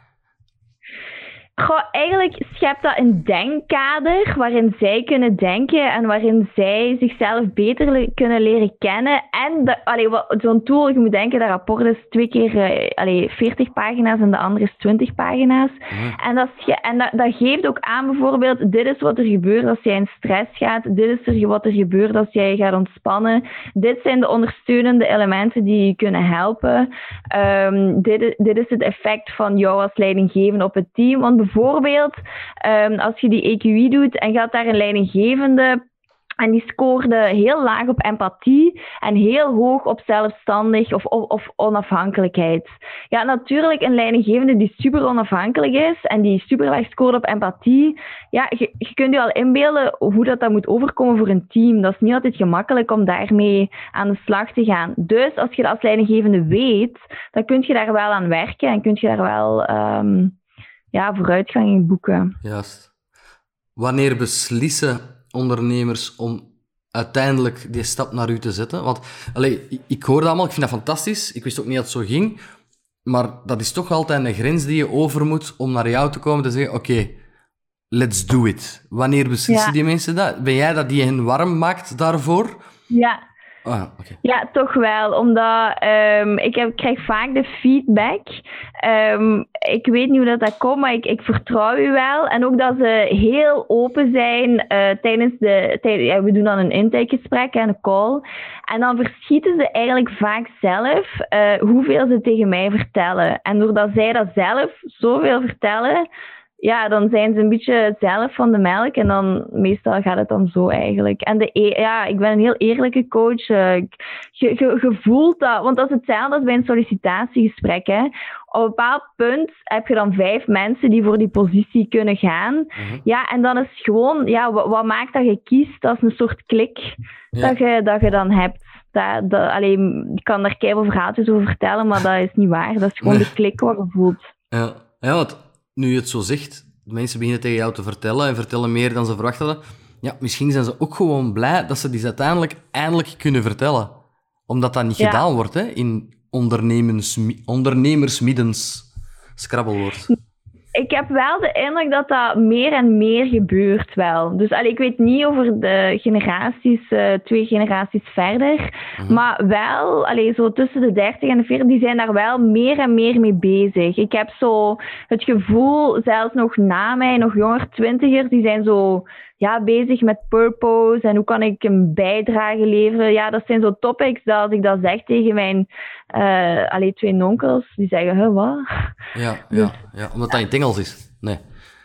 Goh, eigenlijk schept dat een denkkader waarin zij kunnen denken en waarin zij zichzelf beter le- kunnen leren kennen. En zo'n tool, je moet denken, dat rapport is twee keer eh, allee, 40 pagina's en de andere is 20 pagina's. Ja. En, dat, en dat, dat geeft ook aan bijvoorbeeld, dit is wat er gebeurt als jij in stress gaat, dit is er wat er gebeurt als jij gaat ontspannen, dit zijn de ondersteunende elementen die je kunnen helpen. Ehm, dit, is, dit is het effect van jou als leidinggevende op het team. Want bijvoorbeeld, ehm, als je die EQI doet en gaat daar een leidinggevende en die scoorde heel laag op empathie en heel hoog op zelfstandig of, of, onafhankelijkheid. Ja, natuurlijk een leidinggevende die super onafhankelijk is en die super laag scoort op empathie. Ja, je, je kunt je al inbeelden hoe dat, dat moet overkomen voor een team. Dat is niet altijd gemakkelijk om daarmee aan de slag te gaan. Dus als je dat als leidinggevende weet, dan kun je daar wel aan werken en kun je daar wel ehm, ja, vooruitgang in boeken. Juist. Wanneer beslissen ondernemers om uiteindelijk die stap naar u te zetten? Want allee, ik, hoor dat allemaal, ik vind dat fantastisch. Ik wist ook niet dat het zo ging. Maar dat is toch altijd een grens die je over moet om naar jou te komen te zeggen: Oké, let's do it. Wanneer beslissen Ja. die mensen dat? Ben jij dat die hen warm maakt daarvoor? Ja, Ah. Ja, toch wel. Omdat ehm, ik krijg vaak de feedback. Ehm, ik weet niet hoe dat, komt, maar ik, ik vertrouw u wel. En ook dat ze heel open zijn eh, tijdens de... Ja, we doen dan een intakegesprek en een call. En dan verschieten ze eigenlijk vaak zelf eh, hoeveel ze tegen mij vertellen. En doordat zij dat zelf zoveel vertellen... Ja, dan zijn ze een beetje zelf van de melk en dan meestal gaat het dan zo eigenlijk. En de e- ja, ik ben een heel eerlijke coach. eh, je, je, je voelt dat, want dat is hetzelfde als bij een sollicitatiegesprek. Hè. Op een bepaald punt heb je dan vijf mensen die voor die positie kunnen gaan. Mhm. Ja, en dan is gewoon, ja, wat, wat maakt dat je kiest? Dat is een soort klik Ja. dat, je, dat je dan hebt. Dat, dat, alleen, ik kan daar keihard verhaaltjes over vertellen, maar dat is niet waar. Dat is gewoon Nee. de klik wat je voelt. Ja. ja, want nu je het zo zegt, mensen beginnen tegen jou te vertellen en vertellen meer dan ze verwacht hadden. Ja, misschien zijn ze ook gewoon blij dat ze die eindelijk, eindelijk kunnen vertellen. Omdat dat niet Ja. gedaan wordt hè, in ondernemers, ondernemersmiddens. Scrabblewoord. Ik heb wel de indruk dat dat meer en meer gebeurt wel. Dus allee, ik weet niet over de generaties, eh, twee generaties verder. Mhm. Maar wel, allee, zo tussen de 30 en de 40, die zijn daar wel meer en meer mee bezig. Ik heb zo het gevoel, zelfs nog na mij, nog jonger twintigers, die zijn zo ja, bezig met purpose en hoe kan ik een bijdrage leveren. Ja, dat zijn zo topics dat als ik dat zeg tegen mijn allee, twee nonkels, die zeggen, huh, wat? Ja, ja, ja, omdat dat in het Engels is. Nee.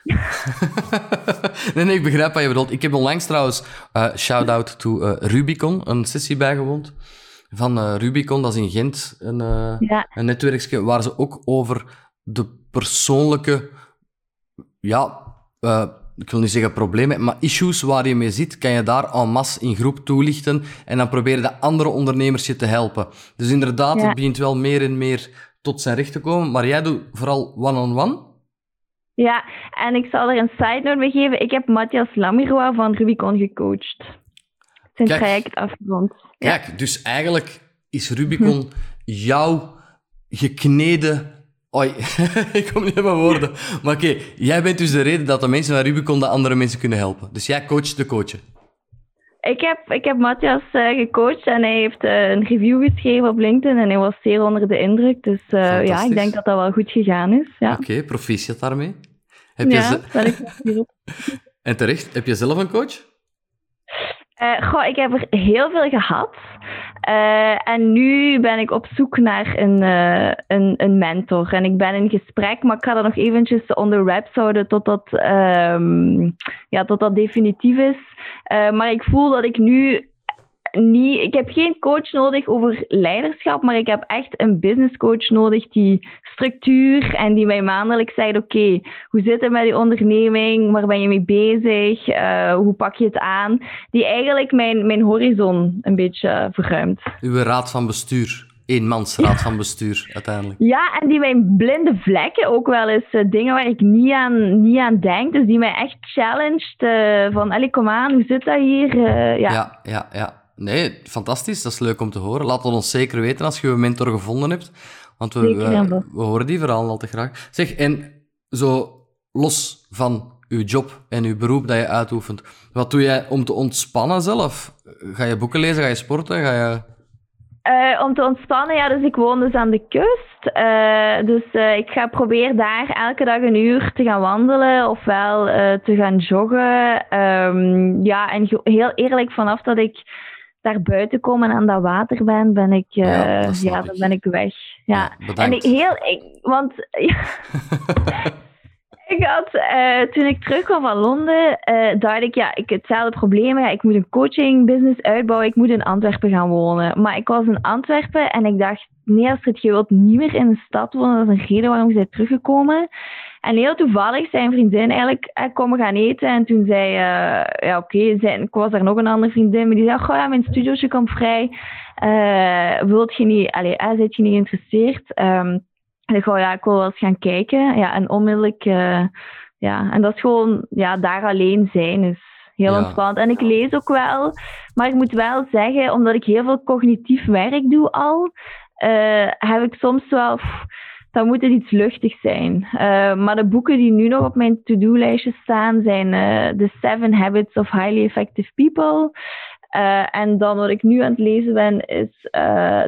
nee, nee, ik begrijp wat je bedoelt. Ik heb onlangs trouwens, eh shout-out to eh, Rubicon, een sessie bijgewoond. Van Rubicon, dat is in Gent, een, Ja. een netwerkje waar ze ook over de persoonlijke, ja, ik wil niet zeggen problemen, maar issues waar je mee zit, kan je daar en masse in groep toelichten en dan proberen de andere ondernemers je te helpen. Dus inderdaad, Ja. het begint wel meer en meer tot zijn recht te komen, maar jij doet vooral one-on-one. Ja, en ik zal er een side note bij geven. Ik heb Matthias Lamiroa van Rubicon gecoacht. Zijn Kijk. traject afgerond. Kijk, dus eigenlijk is Rubicon jouw gekneden Oi, ik kom niet in mijn woorden. Maar oké, jij bent dus de reden dat de mensen van Rubicon de andere mensen kunnen helpen. Dus jij coacht de coachen. Ik heb, ik heb Matthias uh, gecoacht en hij heeft uh, een review geschreven op LinkedIn en hij was zeer onder de indruk. Dus uh, ja, ik denk dat dat wel goed gegaan is. Ja. Oké, okay, proficiat daarmee. Heb ja, je ben ik en terecht, heb je zelf een coach? Goh, ik heb er heel veel gehad. Uh, en nu ben ik op zoek naar een, uh, een, een, mentor. En ik ben in gesprek, maar ik ga dat nog eventjes onder wraps houden tot dat, um, ja, tot dat definitief is. Maar ik voel dat ik nu niet, ik heb geen coach nodig over leiderschap, maar ik heb echt een business coach nodig die structuur en die mij maandelijks zegt: Oké, hoe zit het met die onderneming? Waar ben je mee bezig? Uh, hoe pak je het aan? Die eigenlijk mijn, mijn horizon een beetje verruimt. Uw raad van bestuur. Eenmansraad van bestuur, uiteindelijk. Ja, en die mijn blinde vlekken ook wel eens, uh, dingen waar ik niet aan, niet aan denk, dus die mij echt challenged uh, van, allee, kom aan, hoe zit dat hier? Ja. ja, ja, ja. Nee, fantastisch. Dat is leuk om te horen. Laat het ons zeker weten als je een mentor gevonden hebt. Want we, we, we, horen die verhalen al te graag. Zeg, en zo los van uw job en uw beroep dat je uitoefent, wat doe jij om te ontspannen zelf? Ga je boeken lezen? Ga je sporten? Ga je... Uh, om te ontspannen, ja, dus ik woon dus aan de kust. Uh, dus uh, ik ga proberen daar elke dag een uur te gaan wandelen ofwel te gaan joggen. Um, ja, en heel eerlijk, vanaf dat ik daar buiten kom en aan dat water ben, ben ik, ja, ja dan ben ik weg. Ja, ja en ik, heel, ik, want ik had, uh, toen ik terugkwam van Londen, uh, dacht ik, ja, ik hetzelfde probleem. Ja, ik moet een coaching business uitbouwen. Ik moet in Antwerpen gaan wonen. Maar ik was in Antwerpen en ik dacht, nee, Astrid, je wilt niet meer in de stad wonen. Dat is een reden waarom je bent teruggekomen. En heel toevallig zijn vriendin eigenlijk eh, komen gaan eten. En toen zei, uh, ja oké, okay, ik was er nog een andere vriendin. Maar die zei, goh ja, mijn studiootje komt vrij. Uh, wilt je niet, allee, uh, zit je niet geïnteresseerd? Um, en ik ja, ik wil wel eens gaan kijken. Ja, en onmiddellijk, ja, en dat is gewoon, ja, daar alleen zijn is heel ja. ontspannend. En ik lees ook wel, maar ik moet wel zeggen, omdat ik heel veel cognitief werk doe al, heb ik soms wel, pff, dan moet het iets luchtig zijn. Uh, maar de boeken die nu nog op mijn to-do-lijstje staan, zijn The Seven Habits of Highly Effective People. Uh, en dan wat ik nu aan het lezen ben, is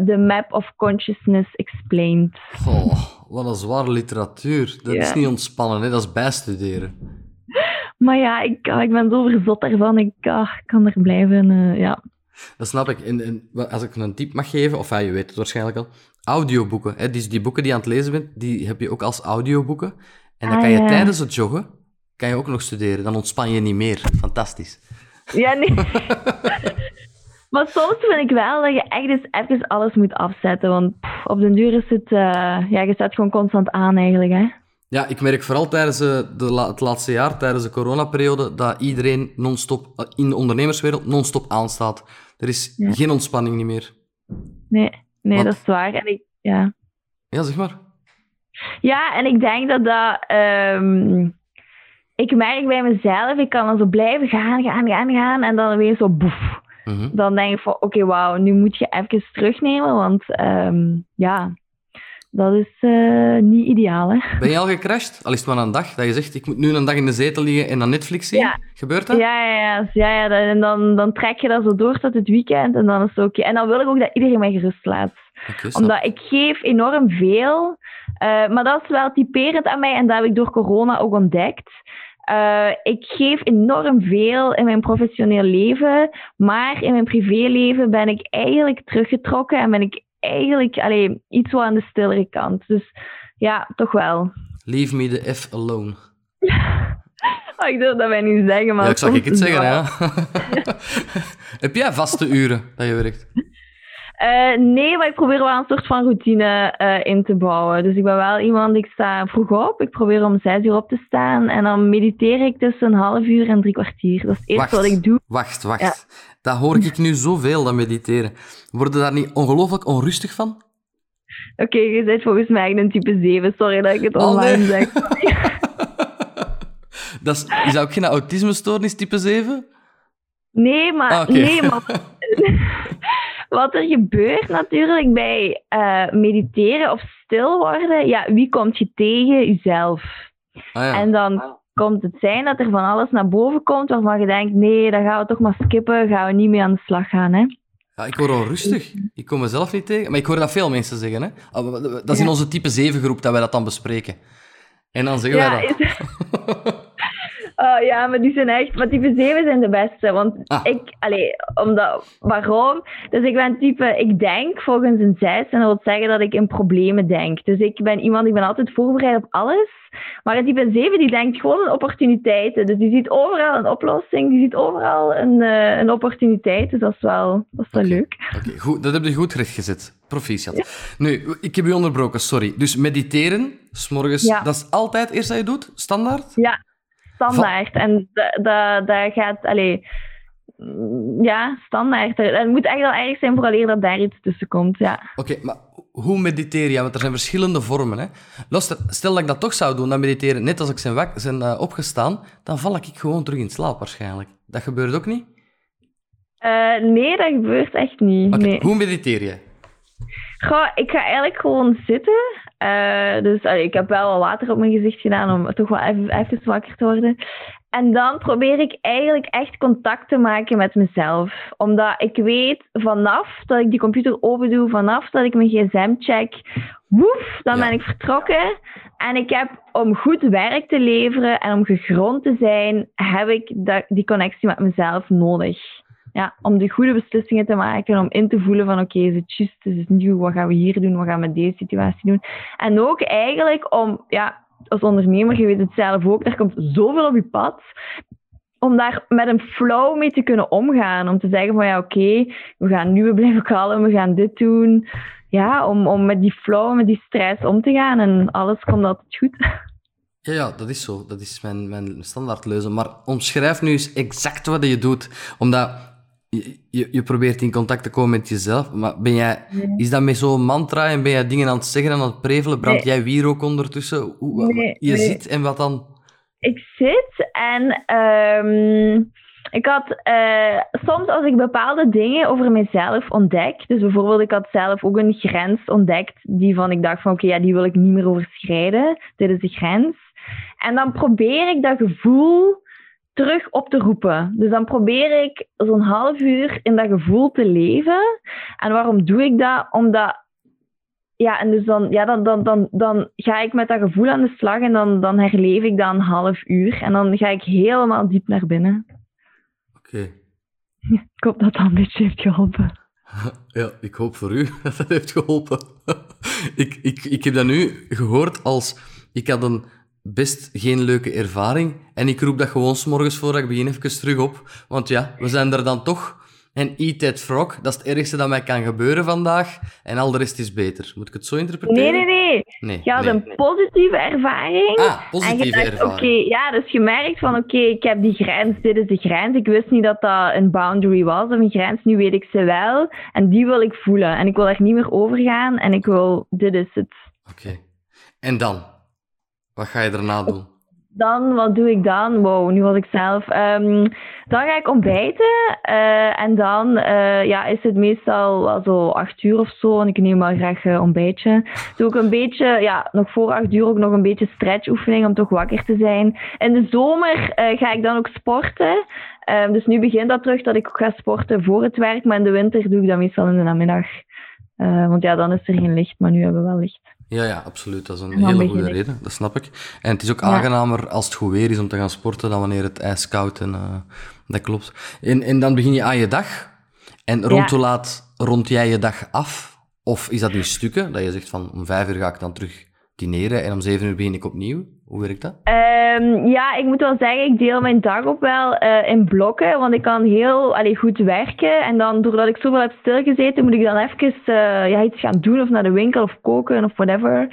The Map of Consciousness Explained. Oh, wat een zware literatuur. Dat is niet ontspannen, hè? dat is bijstuderen. Maar ja, ik, ah, ik ben zo verzot daarvan. Ik, ah, kan er blijven, ja. Dat snap ik. En, en, als ik een tip mag geven, of ja, je weet het waarschijnlijk al, audioboeken. Hè? Die, die boeken die je aan het lezen bent, die heb je ook als audioboeken. En dan ah, kan je tijdens het joggen, kan je ook nog studeren. Dan ontspan je niet meer. Fantastisch. Ja, nee. maar soms vind ik wel dat je echt eens even alles moet afzetten. Want pff, op den duur is het... Uh, ja, je staat gewoon constant aan eigenlijk, hè. Ja, ik merk vooral tijdens eh, de, het laatste jaar, tijdens de coronaperiode, dat iedereen non-stop eh, in de ondernemerswereld non-stop aanstaat. Er is geen ontspanning niet meer. Nee, nee dat is waar. En ik, ja. ja, zeg maar. Ja, en ik denk dat dat... Um ik merk bij mezelf, ik kan dan zo blijven gaan, gaan, gaan, gaan. En dan weer zo boef. Mm Dan denk ik van, oké, okay, wauw, nu moet je even terugnemen. Want um, ja, dat is uh, niet ideaal, hè. Ben je al gecrashed? Al is het maar een dag, dat je zegt, ik moet nu een dag in de zetel liggen en dan Netflix zien? Ja. Gebeurt dat? Ja, ja, ja. ja, ja en dan, dan trek je dat zo door tot het weekend en dan is het oké. Okay. En dan wil ik ook dat iedereen mij gerust laat. Okay, Omdat ik geef enorm veel, uh, maar dat is wel typerend aan mij en dat heb ik door corona ook ontdekt. Uh, ik geef enorm veel in mijn professioneel leven, maar in mijn privéleven ben ik eigenlijk teruggetrokken en ben ik eigenlijk allee, iets wat aan de stillere kant. Dus ja, toch wel. Leave me the F alone. oh, ik durf dat wij niet zeggen, maar... Ja, ik zal ik het zeggen, ja. Heb jij vaste uren dat je werkt? Uh, nee, maar ik probeer wel een soort van routine uh, in te bouwen. Dus ik ben wel iemand, ik sta vroeg op. Ik probeer om zes uur op te staan. En dan mediteer ik tussen een half uur en drie kwartier. Dat is het eerste wat ik doe. Wacht, wacht. Ja. Dat hoor ik nu zoveel, dat mediteren. Worden daar niet ongelooflijk onrustig van? Oké, okay, je bent volgens mij een type 7. Sorry dat ik het oh, online nee. zeg. dat is, is dat ook geen autisme-stoornis type 7? Nee, maar... Ah, okay. Nee, maar... wat er gebeurt natuurlijk bij uh, mediteren of stil worden, ja, wie komt je tegen? Jezelf. Ah, ja. En dan komt het zijn dat er van alles naar boven komt waarvan je denkt, nee, dan gaan we toch maar skippen, gaan we niet mee aan de slag gaan, hè. Ja, ik word al rustig. Ik kom mezelf niet tegen. Maar ik hoor dat veel mensen zeggen. Hè? Ah, Dat is in onze type 7 groep dat wij dat dan bespreken. En dan zeggen Ja, wij dat. Oh, ja, maar die zijn echt... Maar type 7 zijn de beste. Want Ah. ik... Allee, omdat... Waarom? Dus ik ben type... Ik denk volgens een 6. En dat wil zeggen dat ik in problemen denk. Dus ik ben iemand... Ik ben altijd voorbereid op alles. Maar een type 7 die denkt gewoon in opportuniteiten. Dus die ziet overal een oplossing. Die ziet overal een, eh, een opportuniteit. Dus dat is wel, dat is wel leuk. Oké, goed. Dat heb je goed rechtgezet. Proficiat. Nu, ik heb u onderbroken, sorry. Dus mediteren, s'morgens, Ja. dat is altijd eerst dat je doet? Standaard? Ja, standaard. En da- da- daar gaat, allee, mm, ja, standaard. Het moet echt wel erg zijn vooraleer dat daar iets tussen komt, ja. Oké, maar hoe mediteer je? Want er zijn verschillende vormen. Hè? Stel dat ik dat toch zou doen, dan mediteren, net als ik zijn, wak, zijn eh, opgestaan, dan val ik gewoon terug in slaap waarschijnlijk. Dat gebeurt ook niet? Eh, nee, dat gebeurt echt niet. Oké, nee. hoe mediteer je? Goh, ik ga eigenlijk gewoon zitten. Eh, dus allee, ik heb wel wat water op mijn gezicht gedaan om toch wel even, even wakker te worden. En dan probeer ik eigenlijk echt contact te maken met mezelf. Omdat ik weet vanaf dat ik die computer open doe, vanaf dat ik mijn gsm check, woef, dan Ja. ben ik vertrokken. En ik heb om goed werk te leveren en om gegrond te zijn, heb ik die connectie met mezelf nodig. Ja, om de goede beslissingen te maken, om in te voelen van oké, is het juist, is het nieuw, wat gaan we hier doen, wat gaan we met deze situatie doen. En ook eigenlijk om, ja, als ondernemer, je weet het zelf ook, er komt zoveel op je pad, om daar met een flow mee te kunnen omgaan. Om te zeggen van ja, oké, we gaan nu blijven kalm, we gaan dit doen. Ja, om, om met die flow, met die stress om te gaan en alles komt altijd goed. Ja, ja, dat is zo. Dat is mijn, mijn standaardleuze. Maar omschrijf nu eens exact wat je doet. Omdat je, je, je probeert in contact te komen met jezelf. Maar ben jij, is dat met zo'n mantra en ben jij dingen aan het zeggen en aan het prevelen? Brand Nee. jij wierook ondertussen? Hoe, Nee, je zit en wat dan? ik zit en ehm, ik had eh, soms als ik bepaalde dingen over mezelf ontdek, dus bijvoorbeeld ik had zelf ook een grens ontdekt die van ik dacht van oké, ja, die wil ik niet meer overschrijden, dit is de grens. En dan probeer ik dat gevoel terug op te roepen. Dus dan probeer ik zo'n half uur in dat gevoel te leven. En waarom doe ik dat? Omdat ja, en dus dan, ja, dan, dan, dan, dan ga ik met dat gevoel aan de slag en dan, dan herleef ik dat een half uur. En dan ga ik helemaal diep naar binnen. Oké. Ik hoop dat dat een beetje heeft geholpen. Ja, ik hoop voor u dat dat heeft geholpen. ik, ik, ik heb dat nu gehoord als... Ik had een best geen leuke ervaring. En ik roep dat gewoon s'morgens voor dat ik begin even terug op. Want ja, we zijn er dan toch. En eat that frog, dat is het ergste dat mij kan gebeuren vandaag. En al de rest is beter. Moet ik het zo interpreteren? Nee, nee, nee. Nee, Je had nee. een positieve ervaring. Ah, positieve dacht, ervaring. oké, ja, dus je merkt van, oké, ik heb die grens, dit is de grens. Ik wist niet dat dat een boundary was of een grens, nu weet ik ze wel. En die wil ik voelen. En ik wil er niet meer over gaan en ik wil, dit is het. Oké. En dan? Wat ga je daarna doen? Dan, wat doe ik dan? Wow, nu was ik zelf. Ehm, dan ga ik ontbijten. eh, en dan eh, ja, is het meestal wel zo acht uur of zo. En ik neem wel graag een ontbijtje. Doe ik een beetje, ja, nog voor acht uur ook nog een beetje stretchoefening om toch wakker te zijn. In de zomer eh, ga ik dan ook sporten. Ehm, dus nu begint dat terug dat ik ook ga sporten voor het werk. Maar in de winter doe ik dat meestal in de namiddag. Eh, want ja, dan is er geen licht. Maar nu hebben we wel licht. Ja, ja, absoluut. Dat is een hele goede reden. Dat snap ik. En het is ook Ja. aangenamer als het goed weer is om te gaan sporten dan wanneer het ijskoud en eh, dat klopt. En, en dan begin je aan je dag. En rond hoe laat rond jij je dag af? Of is dat in stukken? Dat je zegt van om vijf uur ga ik dan terug dineren en om zeven uur begin ik opnieuw. Hoe werkt dat? Ehm, ja, ik moet wel zeggen, ik deel mijn dag op wel eh, in blokken, want ik kan heel allee, goed werken. En dan, doordat ik zoveel heb stilgezeten, moet ik dan even eh, ja, iets gaan doen, of naar de winkel, of koken, of whatever.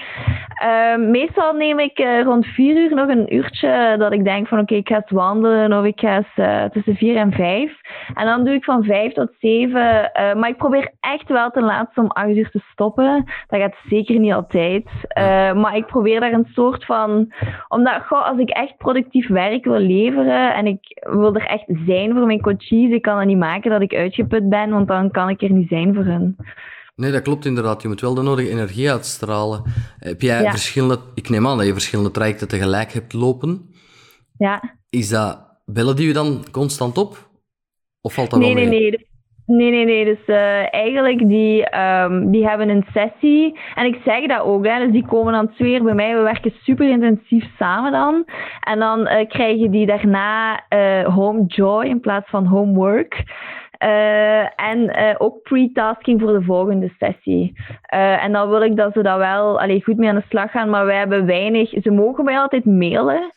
Ehm, meestal neem ik eh, rond vier uur nog een uurtje dat ik denk van, oké, ik ga eens wandelen, of ik ga tussen vier en vijf. En dan doe ik van vijf tot zeven, maar ik probeer echt wel ten laatste om acht uur te stoppen. Dat gaat zeker niet altijd. Maar ik probeer daar een soort van Omdat, goh, als ik echt productief werk wil leveren en ik wil er echt zijn voor mijn coaches, ik kan het niet maken dat ik uitgeput ben, want dan kan ik er niet zijn voor hen. Nee, dat klopt inderdaad. Je moet wel de nodige energie uitstralen. Heb jij verschillende... Ik neem aan dat je verschillende trajecten tegelijk hebt lopen. Ja. Is dat... Bellen die je dan constant op? Of valt dat nee, wel mee? Nee, nee. Nee, nee, nee. Dus uh, eigenlijk, die, um, die hebben een sessie. En ik zeg dat ook, hè. Dus die komen dan twee bij mij. We werken super intensief samen dan. En dan uh, krijgen die daarna uh, home joy in plaats van homework. En ook pre-tasking voor de volgende sessie. En dan wil ik dat ze dat wel allee, goed mee aan de slag gaan, maar wij hebben weinig, ze mogen mij altijd mailen,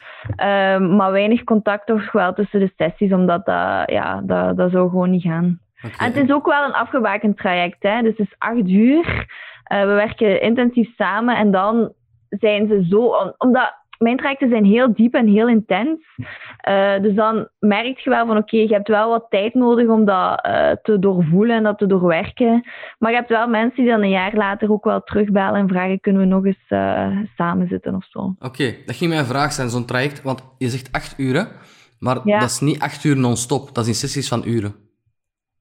maar weinig contact toch wel tussen de sessies, omdat dat, ja, dat, dat zou gewoon niet gaan. Okay. En het is ook wel een afgebakend traject, hè? dus het is acht uur. we werken intensief samen en dan zijn ze zo, omdat mijn trajecten zijn heel diep en heel intens. Uh, dus dan merk je wel van oké, je hebt wel wat tijd nodig om dat uh, te doorvoelen en dat te doorwerken. Maar je hebt wel mensen die dan een jaar later ook wel terugbellen en vragen: kunnen we nog eens uh, samen zitten of zo? Oké, okay, dat ging mijn vraag zijn, zo'n traject. Want je zegt acht uur, maar ja. dat is niet acht uur non-stop, dat is in sessies van uren.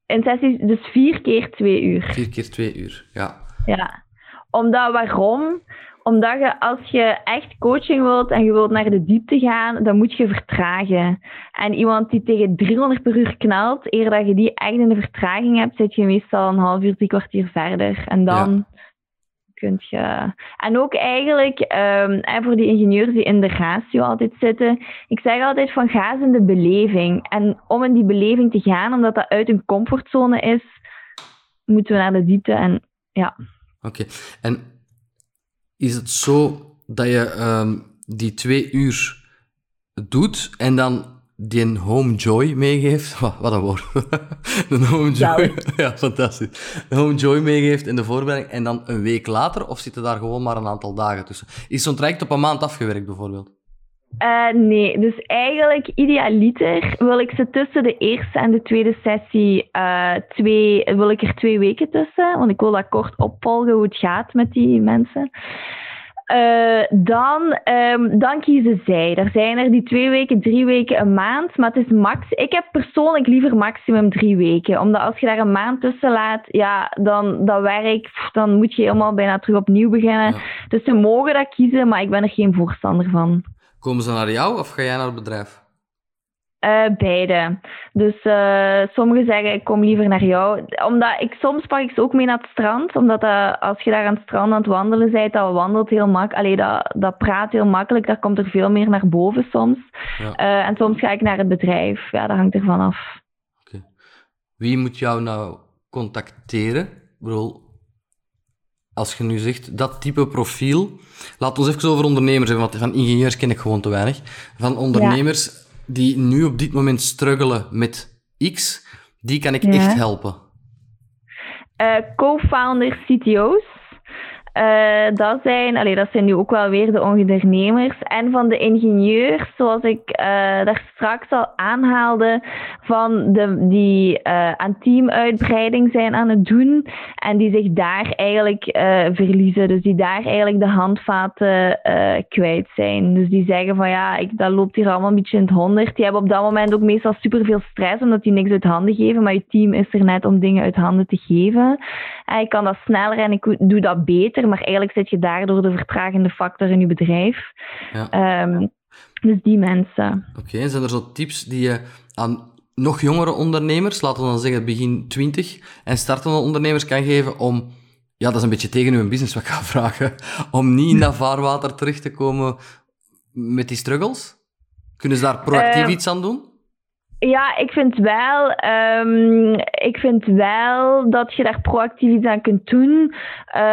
In sessies, dus vier keer twee uur. Vier keer twee uur, ja. Ja, omdat waarom? Omdat je, als je echt coaching wilt en je wilt naar de diepte gaan, dan moet je vertragen. En iemand die tegen 300 per uur knalt, eer dat je die echt in de vertraging hebt, zit je meestal een half uur, drie kwartier verder. En dan ja. Kun je... En ook eigenlijk, en voor die ingenieurs die in de ratio altijd zitten, ik zeg altijd van ga in de beleving. En om in die beleving te gaan, omdat dat uit een comfortzone is, moeten we naar de diepte en ja. Oké, en is het zo dat je um, die twee uur doet en dan die home joy meegeeft. Wat, een woord. de home joy. Ja, fantastisch. De home joy meegeeft in de voorbereiding en dan een week later, of zitten daar gewoon maar een aantal dagen tussen? Is zo'n traject op een maand afgewerkt bijvoorbeeld? Uh, nee, dus eigenlijk idealiter wil ik ze tussen de eerste en de tweede sessie uh, twee, wil ik er twee weken tussen, want ik wil dat kort opvolgen hoe het gaat met die mensen. Uh, dan, um, dan kiezen zij. Er zijn er die twee weken, drie weken, een maand. Maar het is max. Ik heb persoonlijk liever maximum drie weken. Omdat als je daar een maand tussen laat, ja, dan dat werk, dan moet je helemaal bijna terug opnieuw beginnen. Ja. Dus ze mogen dat kiezen, maar ik ben er geen voorstander van. Komen ze naar jou of ga jij naar het bedrijf? Uh, beide. Dus uh, sommigen zeggen ik kom liever naar jou. Omdat ik soms pak ik ze ook mee naar het strand. Omdat uh, als je daar aan het strand aan het wandelen bent, dat wandelt heel makkelijk. dat, dat praat heel makkelijk. Daar komt er veel meer naar boven soms. Ja. en soms ga ik naar het bedrijf. Ja, dat hangt ervan af. Okay. Wie moet jou nou contacteren? Als je nu zegt dat type profiel. Laat ons even over ondernemers hebben, want van ingenieurs ken ik gewoon te weinig. Van ondernemers ja. Die nu op dit moment struggelen met X, die kan ik ja. echt helpen. Uh, Co-founders, CTO's. Uh, dat, zijn, allee, dat zijn nu ook wel weer de ondernemers. En van de ingenieurs, zoals ik uh, daar straks al aanhaalde, van de, die uh, aan teamuitbreiding zijn aan het doen. En die zich daar eigenlijk verliezen. Dus die daar eigenlijk de handvaten kwijt zijn. Dus die zeggen van ja, ik, dat loopt hier allemaal een beetje in het honderd. Die hebben op dat moment ook meestal superveel stress, omdat die niks uit handen geven. Maar je team is er net om dingen uit handen te geven. En ik kan dat sneller en ik doe dat beter maar eigenlijk zit je daardoor de vertragende factor in je bedrijf. Ja. Um, dus die mensen. Oké, okay, zijn er zo tips die je aan nog jongere ondernemers, laten we dan zeggen begin 20, en startende ondernemers kan geven om, ja, dat is een beetje tegen hun business wat ik ga vragen, om niet in dat vaarwater terecht te komen met die struggles? Kunnen ze daar proactief uh, iets aan doen? Ja, ik vind wel, um, ik vind wel dat je daar proactief iets aan kunt doen.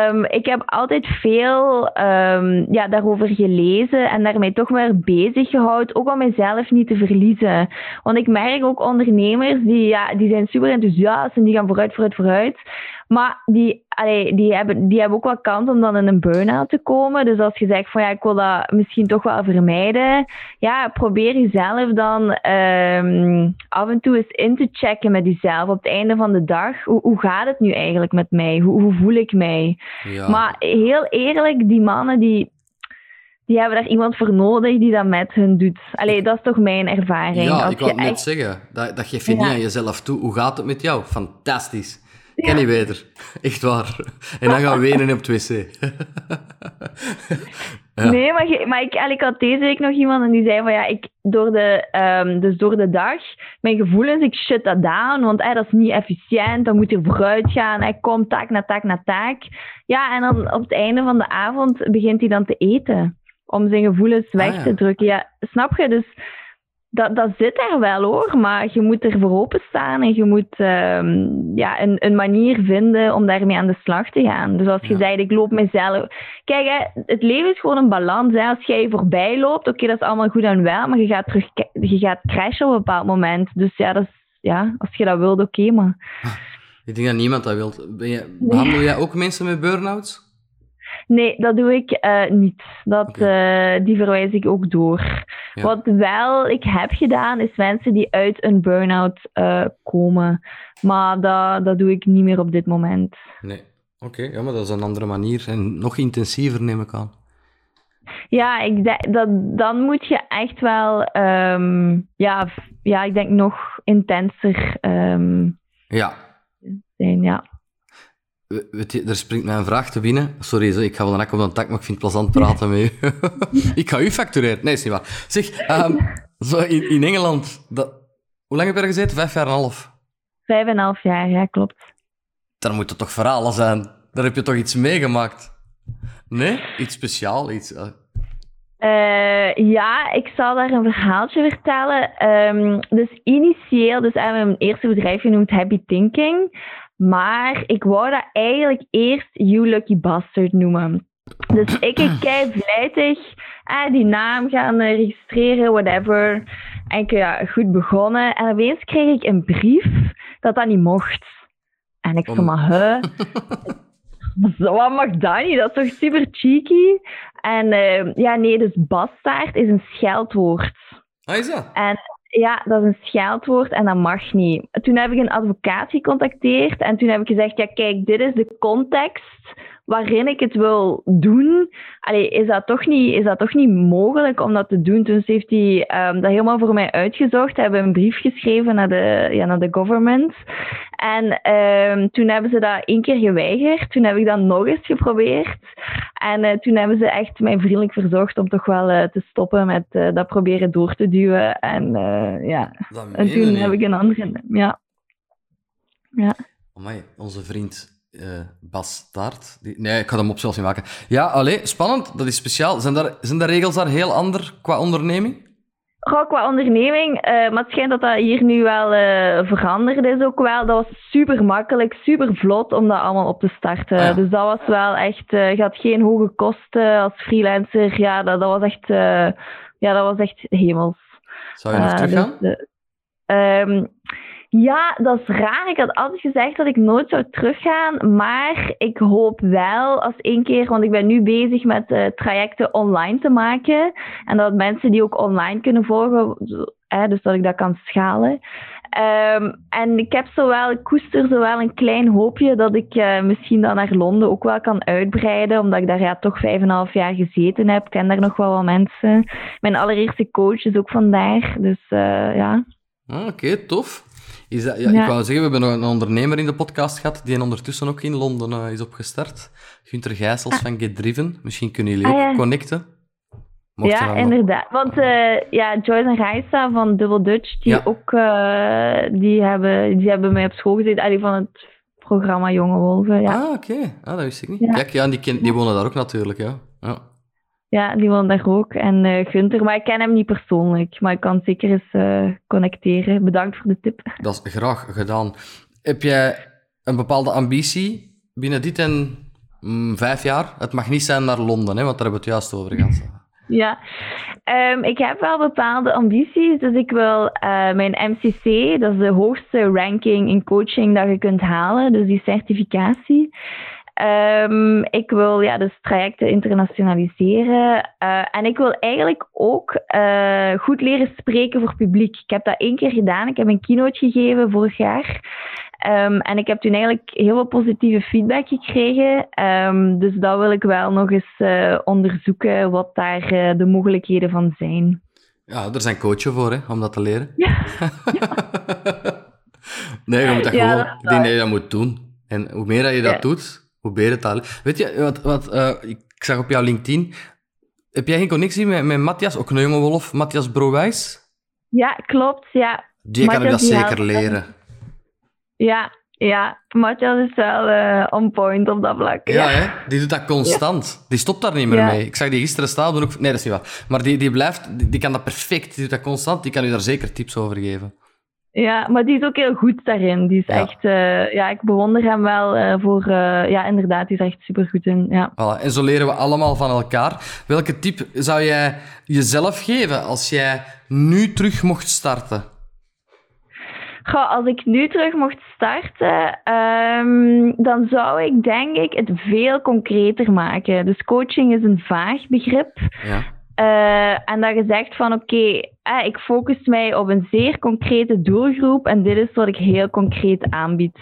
Um, ik heb altijd veel um, ja, daarover gelezen en daarmee toch weer bezig gehouden, ook om mezelf niet te verliezen. Want ik merk ook ondernemers die, ja, die zijn super enthousiast en die gaan vooruit, vooruit, vooruit. Maar die, allee, die, hebben, die hebben ook wel kans om dan in een burn-out te komen. Dus als je zegt van ja, ik wil dat misschien toch wel vermijden. Ja, probeer jezelf dan um, af en toe eens in te checken met jezelf op het einde van de dag. Hoe, hoe gaat het nu eigenlijk met mij? Hoe, hoe voel ik mij? Ja. Maar heel eerlijk, die mannen die, die hebben daar iemand voor nodig die dat met hun doet. Allee, dat is toch mijn ervaring. Ja, ik wou net echt- zeggen. Dat, dat geef je Ja. niet aan jezelf toe. Hoe gaat het met jou? Fantastisch. Ik ken niet beter. Echt waar. En dan gaan we wenen op het wc. Ja. Nee, maar, maar ik, ik had deze week nog iemand en die zei van ja, ik door de, ehm, dus door de dag, mijn gevoelens, ik shut dat down, want eh, dat is niet efficiënt, dan moet je vooruit gaan, ik kom taak na taak na taak. Ja, en dan op het einde van de avond begint hij dan te eten, om zijn gevoelens weg Ah, ja. te drukken. Ja, snap je? Dus dat, dat zit er wel hoor, maar je moet er voor openstaan en je moet ehm, ja, een, een manier vinden om daarmee aan de slag te gaan. Dus als je Ja. zegt, ik loop mezelf. Kijk, hè, het leven is gewoon een balans. Hè. Als jij voorbij loopt, oké, dat is allemaal goed en wel, maar je gaat, terug, je gaat crashen op een bepaald moment. Dus ja, dat is, ja als je dat wilt, oké, maar. Ik denk dat niemand dat wil. Behandel jij ook mensen met burn-outs? Nee, dat doe ik eh, niet. Dat, eh, die verwijs ik ook door. Ja. Wat wel ik heb gedaan, is mensen die uit een burn-out eh, komen. Maar dat, dat doe ik niet meer op dit moment. Nee. Oké, ja, maar dat is een andere manier. En nog intensiever, neem ik aan. Ja, ik denk, dat, dan moet je echt wel, ehm, ja, ja, ik denk nog intenser ehm, Ja. zijn, ja. We- Weet je, er springt mij een vraag te binnen. Sorry, ik ga wel een hak op de tak, maar ik vind het plezant praten met u. ik ga u factureren. Nee, is niet waar. Zeg, ehm, zo in, in Engeland, dat, hoe lang heb je er gezeten? Vijf jaar en een half. Vijf en een half jaar, ja, klopt. Daar moeten toch verhalen zijn? Daar heb je toch iets meegemaakt? Nee? Iets speciaal? Iets, eh, Eh, ja, ik zal daar een verhaaltje vertellen. Ehm, dus initieel, dus we hebben mijn eerste bedrijf genoemd Happy Thinking. Maar ik wou dat eigenlijk eerst You Lucky Bastard noemen. Dus ik ik kei vlijtig eh, die naam gaan eh, registreren, whatever. En ik, ja, goed begonnen. En opeens kreeg ik een brief dat dat niet mocht. En ik zo, Om- maar huh? Zo, wat mag dat niet? Dat is toch super cheeky? En eh, ja, nee, dus bastaard is een scheldwoord. Ah, is dat? En ja, dat is een scheldwoord en dat mag niet. Toen heb ik een advocaat gecontacteerd en toen heb ik gezegd, ja kijk, dit is de context waarin ik het wil doen. Allee, is dat toch niet, is dat toch niet mogelijk om dat te doen? Dus heeft hij ehm, dat helemaal voor mij uitgezocht, hebben een brief geschreven naar de, ja, naar de government. En ehm, toen hebben ze dat één keer geweigerd. Toen heb ik dat nog eens geprobeerd. En eh, toen hebben ze echt mij vriendelijk verzocht om toch wel eh, te stoppen met eh, dat proberen door te duwen. En ja, en toen heb ik een andere. Ja. Ja. Amai, onze vriend Die... Nee, ik ga hem op zelfs niet maken. Ja, allee, spannend. Dat is speciaal. Zijn, daar, zijn de regels daar heel ander qua onderneming? Goh, qua onderneming, eh, maar het schijnt dat dat hier nu wel eh, veranderd is ook wel. Dat was super makkelijk, super vlot om dat allemaal op te starten. Ah ja. Dus dat was wel echt, eh, je had geen hoge kosten als freelancer. Ja, dat, dat was echt, ja, dat was echt hemels. Zou je nog teruggaan? dus, eh, ehm, ja, dat is raar. Ik had altijd gezegd dat ik nooit zou teruggaan. Maar ik hoop wel als één keer, want ik ben nu bezig met eh, trajecten online te maken. En dat mensen die ook online kunnen volgen, hè, dus dat ik dat kan schalen. Ehm, en ik heb zowel, ik koester zowel een klein hoopje dat ik eh, misschien dan naar Londen ook wel kan uitbreiden, omdat ik daar ja, toch vijf en een half jaar gezeten heb. Ik ken daar nog wel wat mensen. Mijn allereerste coach is ook vandaar, dus eh, ja. Ah, Oké, tof. Is dat, ja, Ja. Ik wou zeggen, we hebben nog een ondernemer in de podcast gehad die ondertussen ook in Londen eh, is opgestart. Gunther Gijsels van Get Driven. Misschien kunnen jullie Ah, ook connecten. Mocht ja, inderdaad. Want eh, ja, Joyce en Raisa van Double Dutch, die Ja. ook, eh, die, hebben, die hebben mij op school gezeten, allee, van het programma Jonge Wolven. Ja, Ah, oké. Ah, dat wist ik niet. Ja. Kijk, ja, die, ken, die wonen daar ook natuurlijk, ja. ja. Ja die woont daar ook. En eh Gunther, maar ik ken hem niet persoonlijk. Maar ik kan zeker eens eh, connecteren. Bedankt voor de tip. Dat is graag gedaan. Heb jij een bepaalde ambitie binnen dit en mm, vijf jaar? Het mag niet zijn naar Londen, hè, want daar hebben we het juist over gehad. Ja, Ehm, ik heb wel bepaalde ambities. Dus ik wil eh, mijn MCC, dat is de hoogste ranking in coaching dat je kunt halen, dus die certificatie. Ehm, ik wil ja, dus trajecten internationaliseren. Eh, en ik wil eigenlijk ook eh, goed leren spreken voor publiek. Ik heb dat één keer gedaan. Ik heb een keynote gegeven vorig jaar. Ehm, en ik heb toen eigenlijk heel veel positieve feedback gekregen. Ehm, dus dat wil ik wel nog eens eh, onderzoeken, wat daar de mogelijkheden van zijn. Ja, er zijn coaches voor, hè, om dat te leren. Ja. nee, je moet dat gewoon... ik denk dat je dat moet doen. En hoe meer dat je dat doet, hoe al... Weet je, wat, wat uh, ik zag op jouw LinkedIn... Heb jij geen connectie met, met Matthias, ook een jonge wolf, Matthias Browijs? Ja, klopt, ja. Die kan ik dat zeker leren. Ja, ja. Matthias is wel uh, on point op dat vlak. Ja, Hè? die doet dat constant. Die stopt daar niet meer mee. Ik zag die gisteren staan. Ook... Nee, dat is niet waar. Maar die, die blijft, die, die, kan dat perfect. Die doet dat constant. Die kan u daar zeker tips over geven. Ja, maar die is ook heel goed daarin. Die is echt, uh, ja, ik bewonder hem wel uh, voor, uh, ja, inderdaad, die is echt super goed in. Ja. Voilà. En zo leren we allemaal van elkaar. Welke tip zou jij jezelf geven als jij nu terug mocht starten? Goh, als ik nu terug mocht starten, um, dan zou ik denk ik het veel concreter maken. Dus coaching is een vaag begrip. Ja. Uh, en dat je zegt van oké, eh, ik focus mij op een zeer concrete doelgroep en dit is wat ik heel concreet aanbied.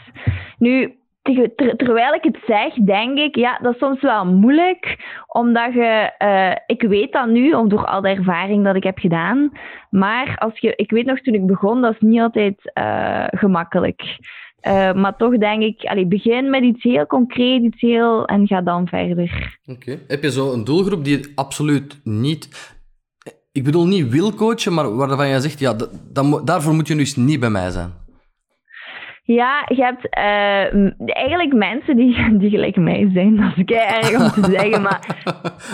Nu, ter, terwijl ik het zeg, denk ik, ja, dat is soms wel moeilijk, omdat je, uh, ik weet dat nu, om door al de ervaring dat ik heb gedaan, maar als je, ik weet nog toen ik begon, dat is niet altijd gemakkelijk. Uh, maar toch denk ik, allee, begin met iets heel concreet, iets heel... en ga dan verder. Oké. Heb je zo een doelgroep die absoluut niet... Ik bedoel niet wil coachen, maar waarvan je zegt, ja, daarvoor moet je dus niet bij mij zijn. Ja, je hebt uh, eigenlijk mensen die, die gelijk mij zijn. Dat is erg om te zeggen, maar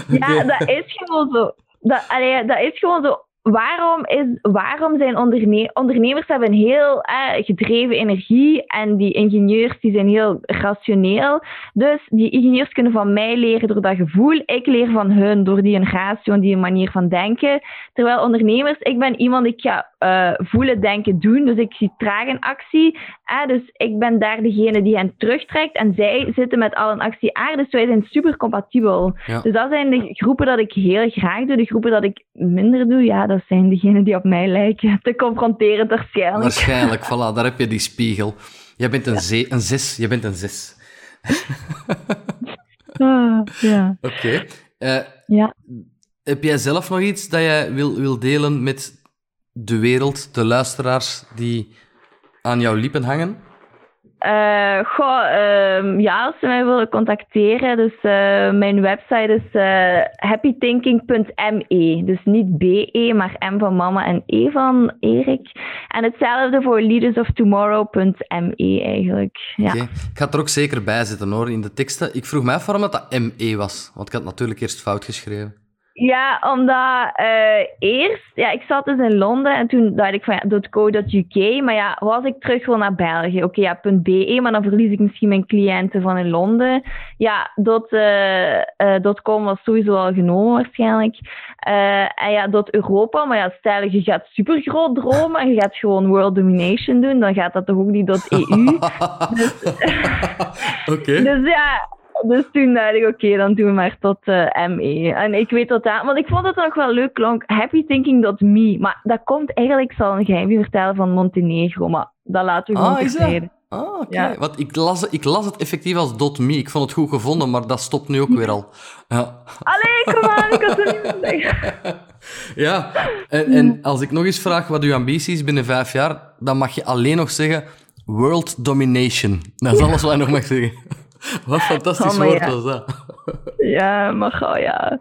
ja, dat is gewoon zo. Dat, allee, dat is gewoon zo waarom, is, waarom zijn onderne ondernemers hebben een heel eh, gedreven energie en die ingenieurs die zijn heel rationeel. Dus die ingenieurs kunnen van mij leren door dat gevoel. Ik leer van hun door die een ratio en die manier van denken. Terwijl ondernemers, ik ben iemand, ik ga uh, voelen, denken, doen. Dus ik zie traag in actie. Eh, dus ik ben daar degene die hen terugtrekt en zij zitten met al een actie aan. Dus wij zijn super compatibel. Ja. Dus dat zijn de groepen dat ik heel graag doe. De groepen dat ik minder doe, ja, dat zijn degenen die op mij lijken. Te confronteren waarschijnlijk. Waarschijnlijk, voilà, daar heb je die spiegel. Jij bent een, zee, een zes, je bent een zes. ah, ja. Oké. Okay. Uh, ja. Heb jij zelf nog iets dat jij wil, wil delen met de wereld, de luisteraars die aan jouw lippen hangen? Uh, goh, uh, ja, als ze mij willen contacteren, dus uh, mijn website is uh, happythinking.me. Dus niet BE, maar M van mama en E van Erik. En hetzelfde voor leadersoftomorrow.me eigenlijk. Ja. Okay. Ik ga er ook zeker bij zetten hoor, in de teksten. Ik vroeg mij af waarom dat ME was, want ik had natuurlijk eerst fout geschreven. Ja, omdat uh, eerst, ja, ik zat dus in Londen en toen dacht ik van ja, .co.uk, maar ja, was ik terug wil naar België, oké, okay, ja, .be, maar dan verlies ik misschien mijn cliënten van in Londen. Ja, dot, uh, uh, .com was sowieso al genomen waarschijnlijk. en ja, .europa, maar ja, stel je gaat super groot dromen en je gaat gewoon world domination doen, dan gaat dat toch ook niet .eu. dus, okay. dus ja, dus toen dacht ik, oké, okay, dan doen we maar tot uh, ME. En ik weet dat dat... Want ik vond het nog wel leuk klonk. Happythinking.me. Maar dat komt eigenlijk, ik zal een geheimje vertellen van Montenegro. Maar dat laten we gewoon ah, Ah, oké. Okay. Ja. Want ik las, ik las het effectief als .me. Ik vond het goed gevonden, maar dat stopt nu ook weer al. Ja. Allee, kom aan, ik had het niet. Ja, en, en als ik nog eens vraag wat uw ambitie is binnen vijf jaar, dan mag je alleen nog zeggen world domination. Dat is alles wat je nog mag zeggen. Wat fantastisch oh, woord ja. was dat. Ja, maar oh, ja.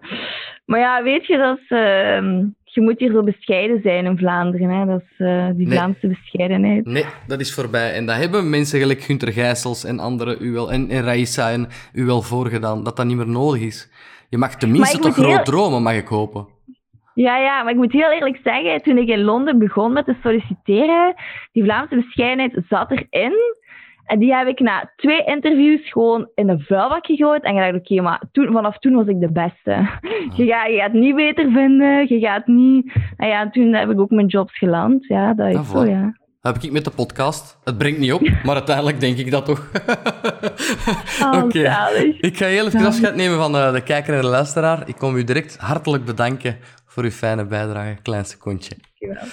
Maar ja, weet je, dat is, uh, je moet hier zo bescheiden zijn in Vlaanderen. Hè? Dat is uh, die nee. Vlaamse bescheidenheid. Nee, dat is voorbij. En dat hebben mensen gelijk Gunter Gijsels en anderen u wel, en, en Raissa en u wel voorgedaan, dat dat niet meer nodig is. Je mag tenminste toch groot heel... dromen, mag ik hopen. Ja, ja, maar ik moet heel eerlijk zeggen, toen ik in Londen begon met te solliciteren, die Vlaamse bescheidenheid zat erin. En die heb ik na twee interviews gewoon in een vuilbak gegooid. En gedacht, oké, okay, maar toen, vanaf toen was ik de beste. Je, gaat, je gaat het niet beter vinden. Je gaat niet... En ja, toen heb ik ook mijn jobs geland. Ja, dat is ah, zo, ja. Heb ik met de podcast. Het brengt niet op, maar uiteindelijk denk ik dat toch. oh, Oké. Okay. Ik ga heel even afscheid nemen van uh, de kijker en de luisteraar. Ik kom u direct hartelijk bedanken voor uw fijne bijdrage, klein secondje. Dankjewel.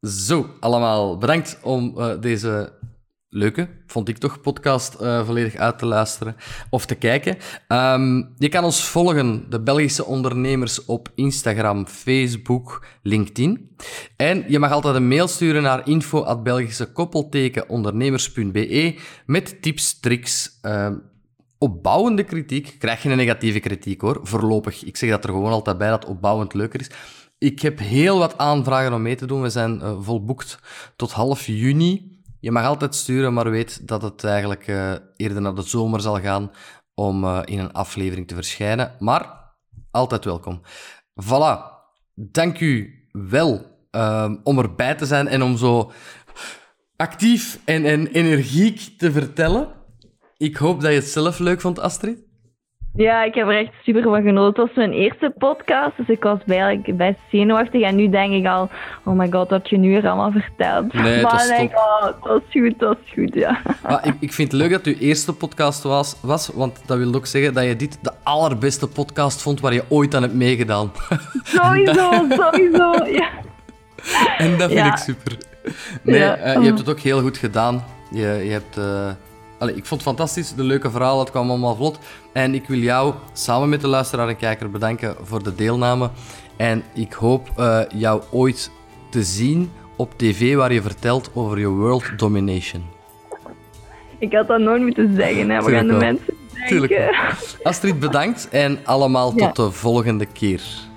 Zo, allemaal bedankt om uh, deze leuke, vond ik toch, podcast uh, volledig uit te luisteren of te kijken. Um, je kan ons volgen, de Belgische ondernemers, op Instagram, Facebook, LinkedIn. En je mag altijd een mail sturen naar info.belgischekoppeltekenondernemers.be met tips, tricks, uh, opbouwende kritiek. Krijg je een negatieve kritiek hoor, voorlopig. Ik zeg dat er gewoon altijd bij dat opbouwend leuker is. Ik heb heel wat aanvragen om mee te doen. We zijn uh, volboekt tot half juni. Je mag altijd sturen, maar weet dat het eigenlijk uh, eerder naar de zomer zal gaan om uh, in een aflevering te verschijnen. Maar altijd welkom. Voilà. Dank u wel uh, om erbij te zijn en om zo actief en, en energiek te vertellen. Ik hoop dat je het zelf leuk vond, Astrid. Ja, ik heb er echt super van genoten. Het was mijn eerste podcast, dus ik was eigenlijk best zenuwachtig. En nu denk ik al, oh my god, wat je nu weer allemaal vertelt. Nee, maar dat is denk, oh, goed, dat is goed, ja. Maar ik, ik vind het leuk dat het uw eerste podcast was, was, want dat wil ook zeggen dat je dit de allerbeste podcast vond waar je ooit aan hebt meegedaan. Sowieso, sowieso, ja. En dat vind ik super. Nee, ja. uh, je hebt het ook heel goed gedaan. Je, je hebt... Uh, Allee, ik vond het fantastisch, de leuke verhalen, het kwam allemaal vlot. En ik wil jou samen met de luisteraar en kijker bedanken voor de deelname. En ik hoop uh, jou ooit te zien op tv waar je vertelt over je world domination. Ik had dat nooit moeten zeggen, hè. we gaan de mensen denken. Astrid, bedankt en allemaal tot de volgende keer.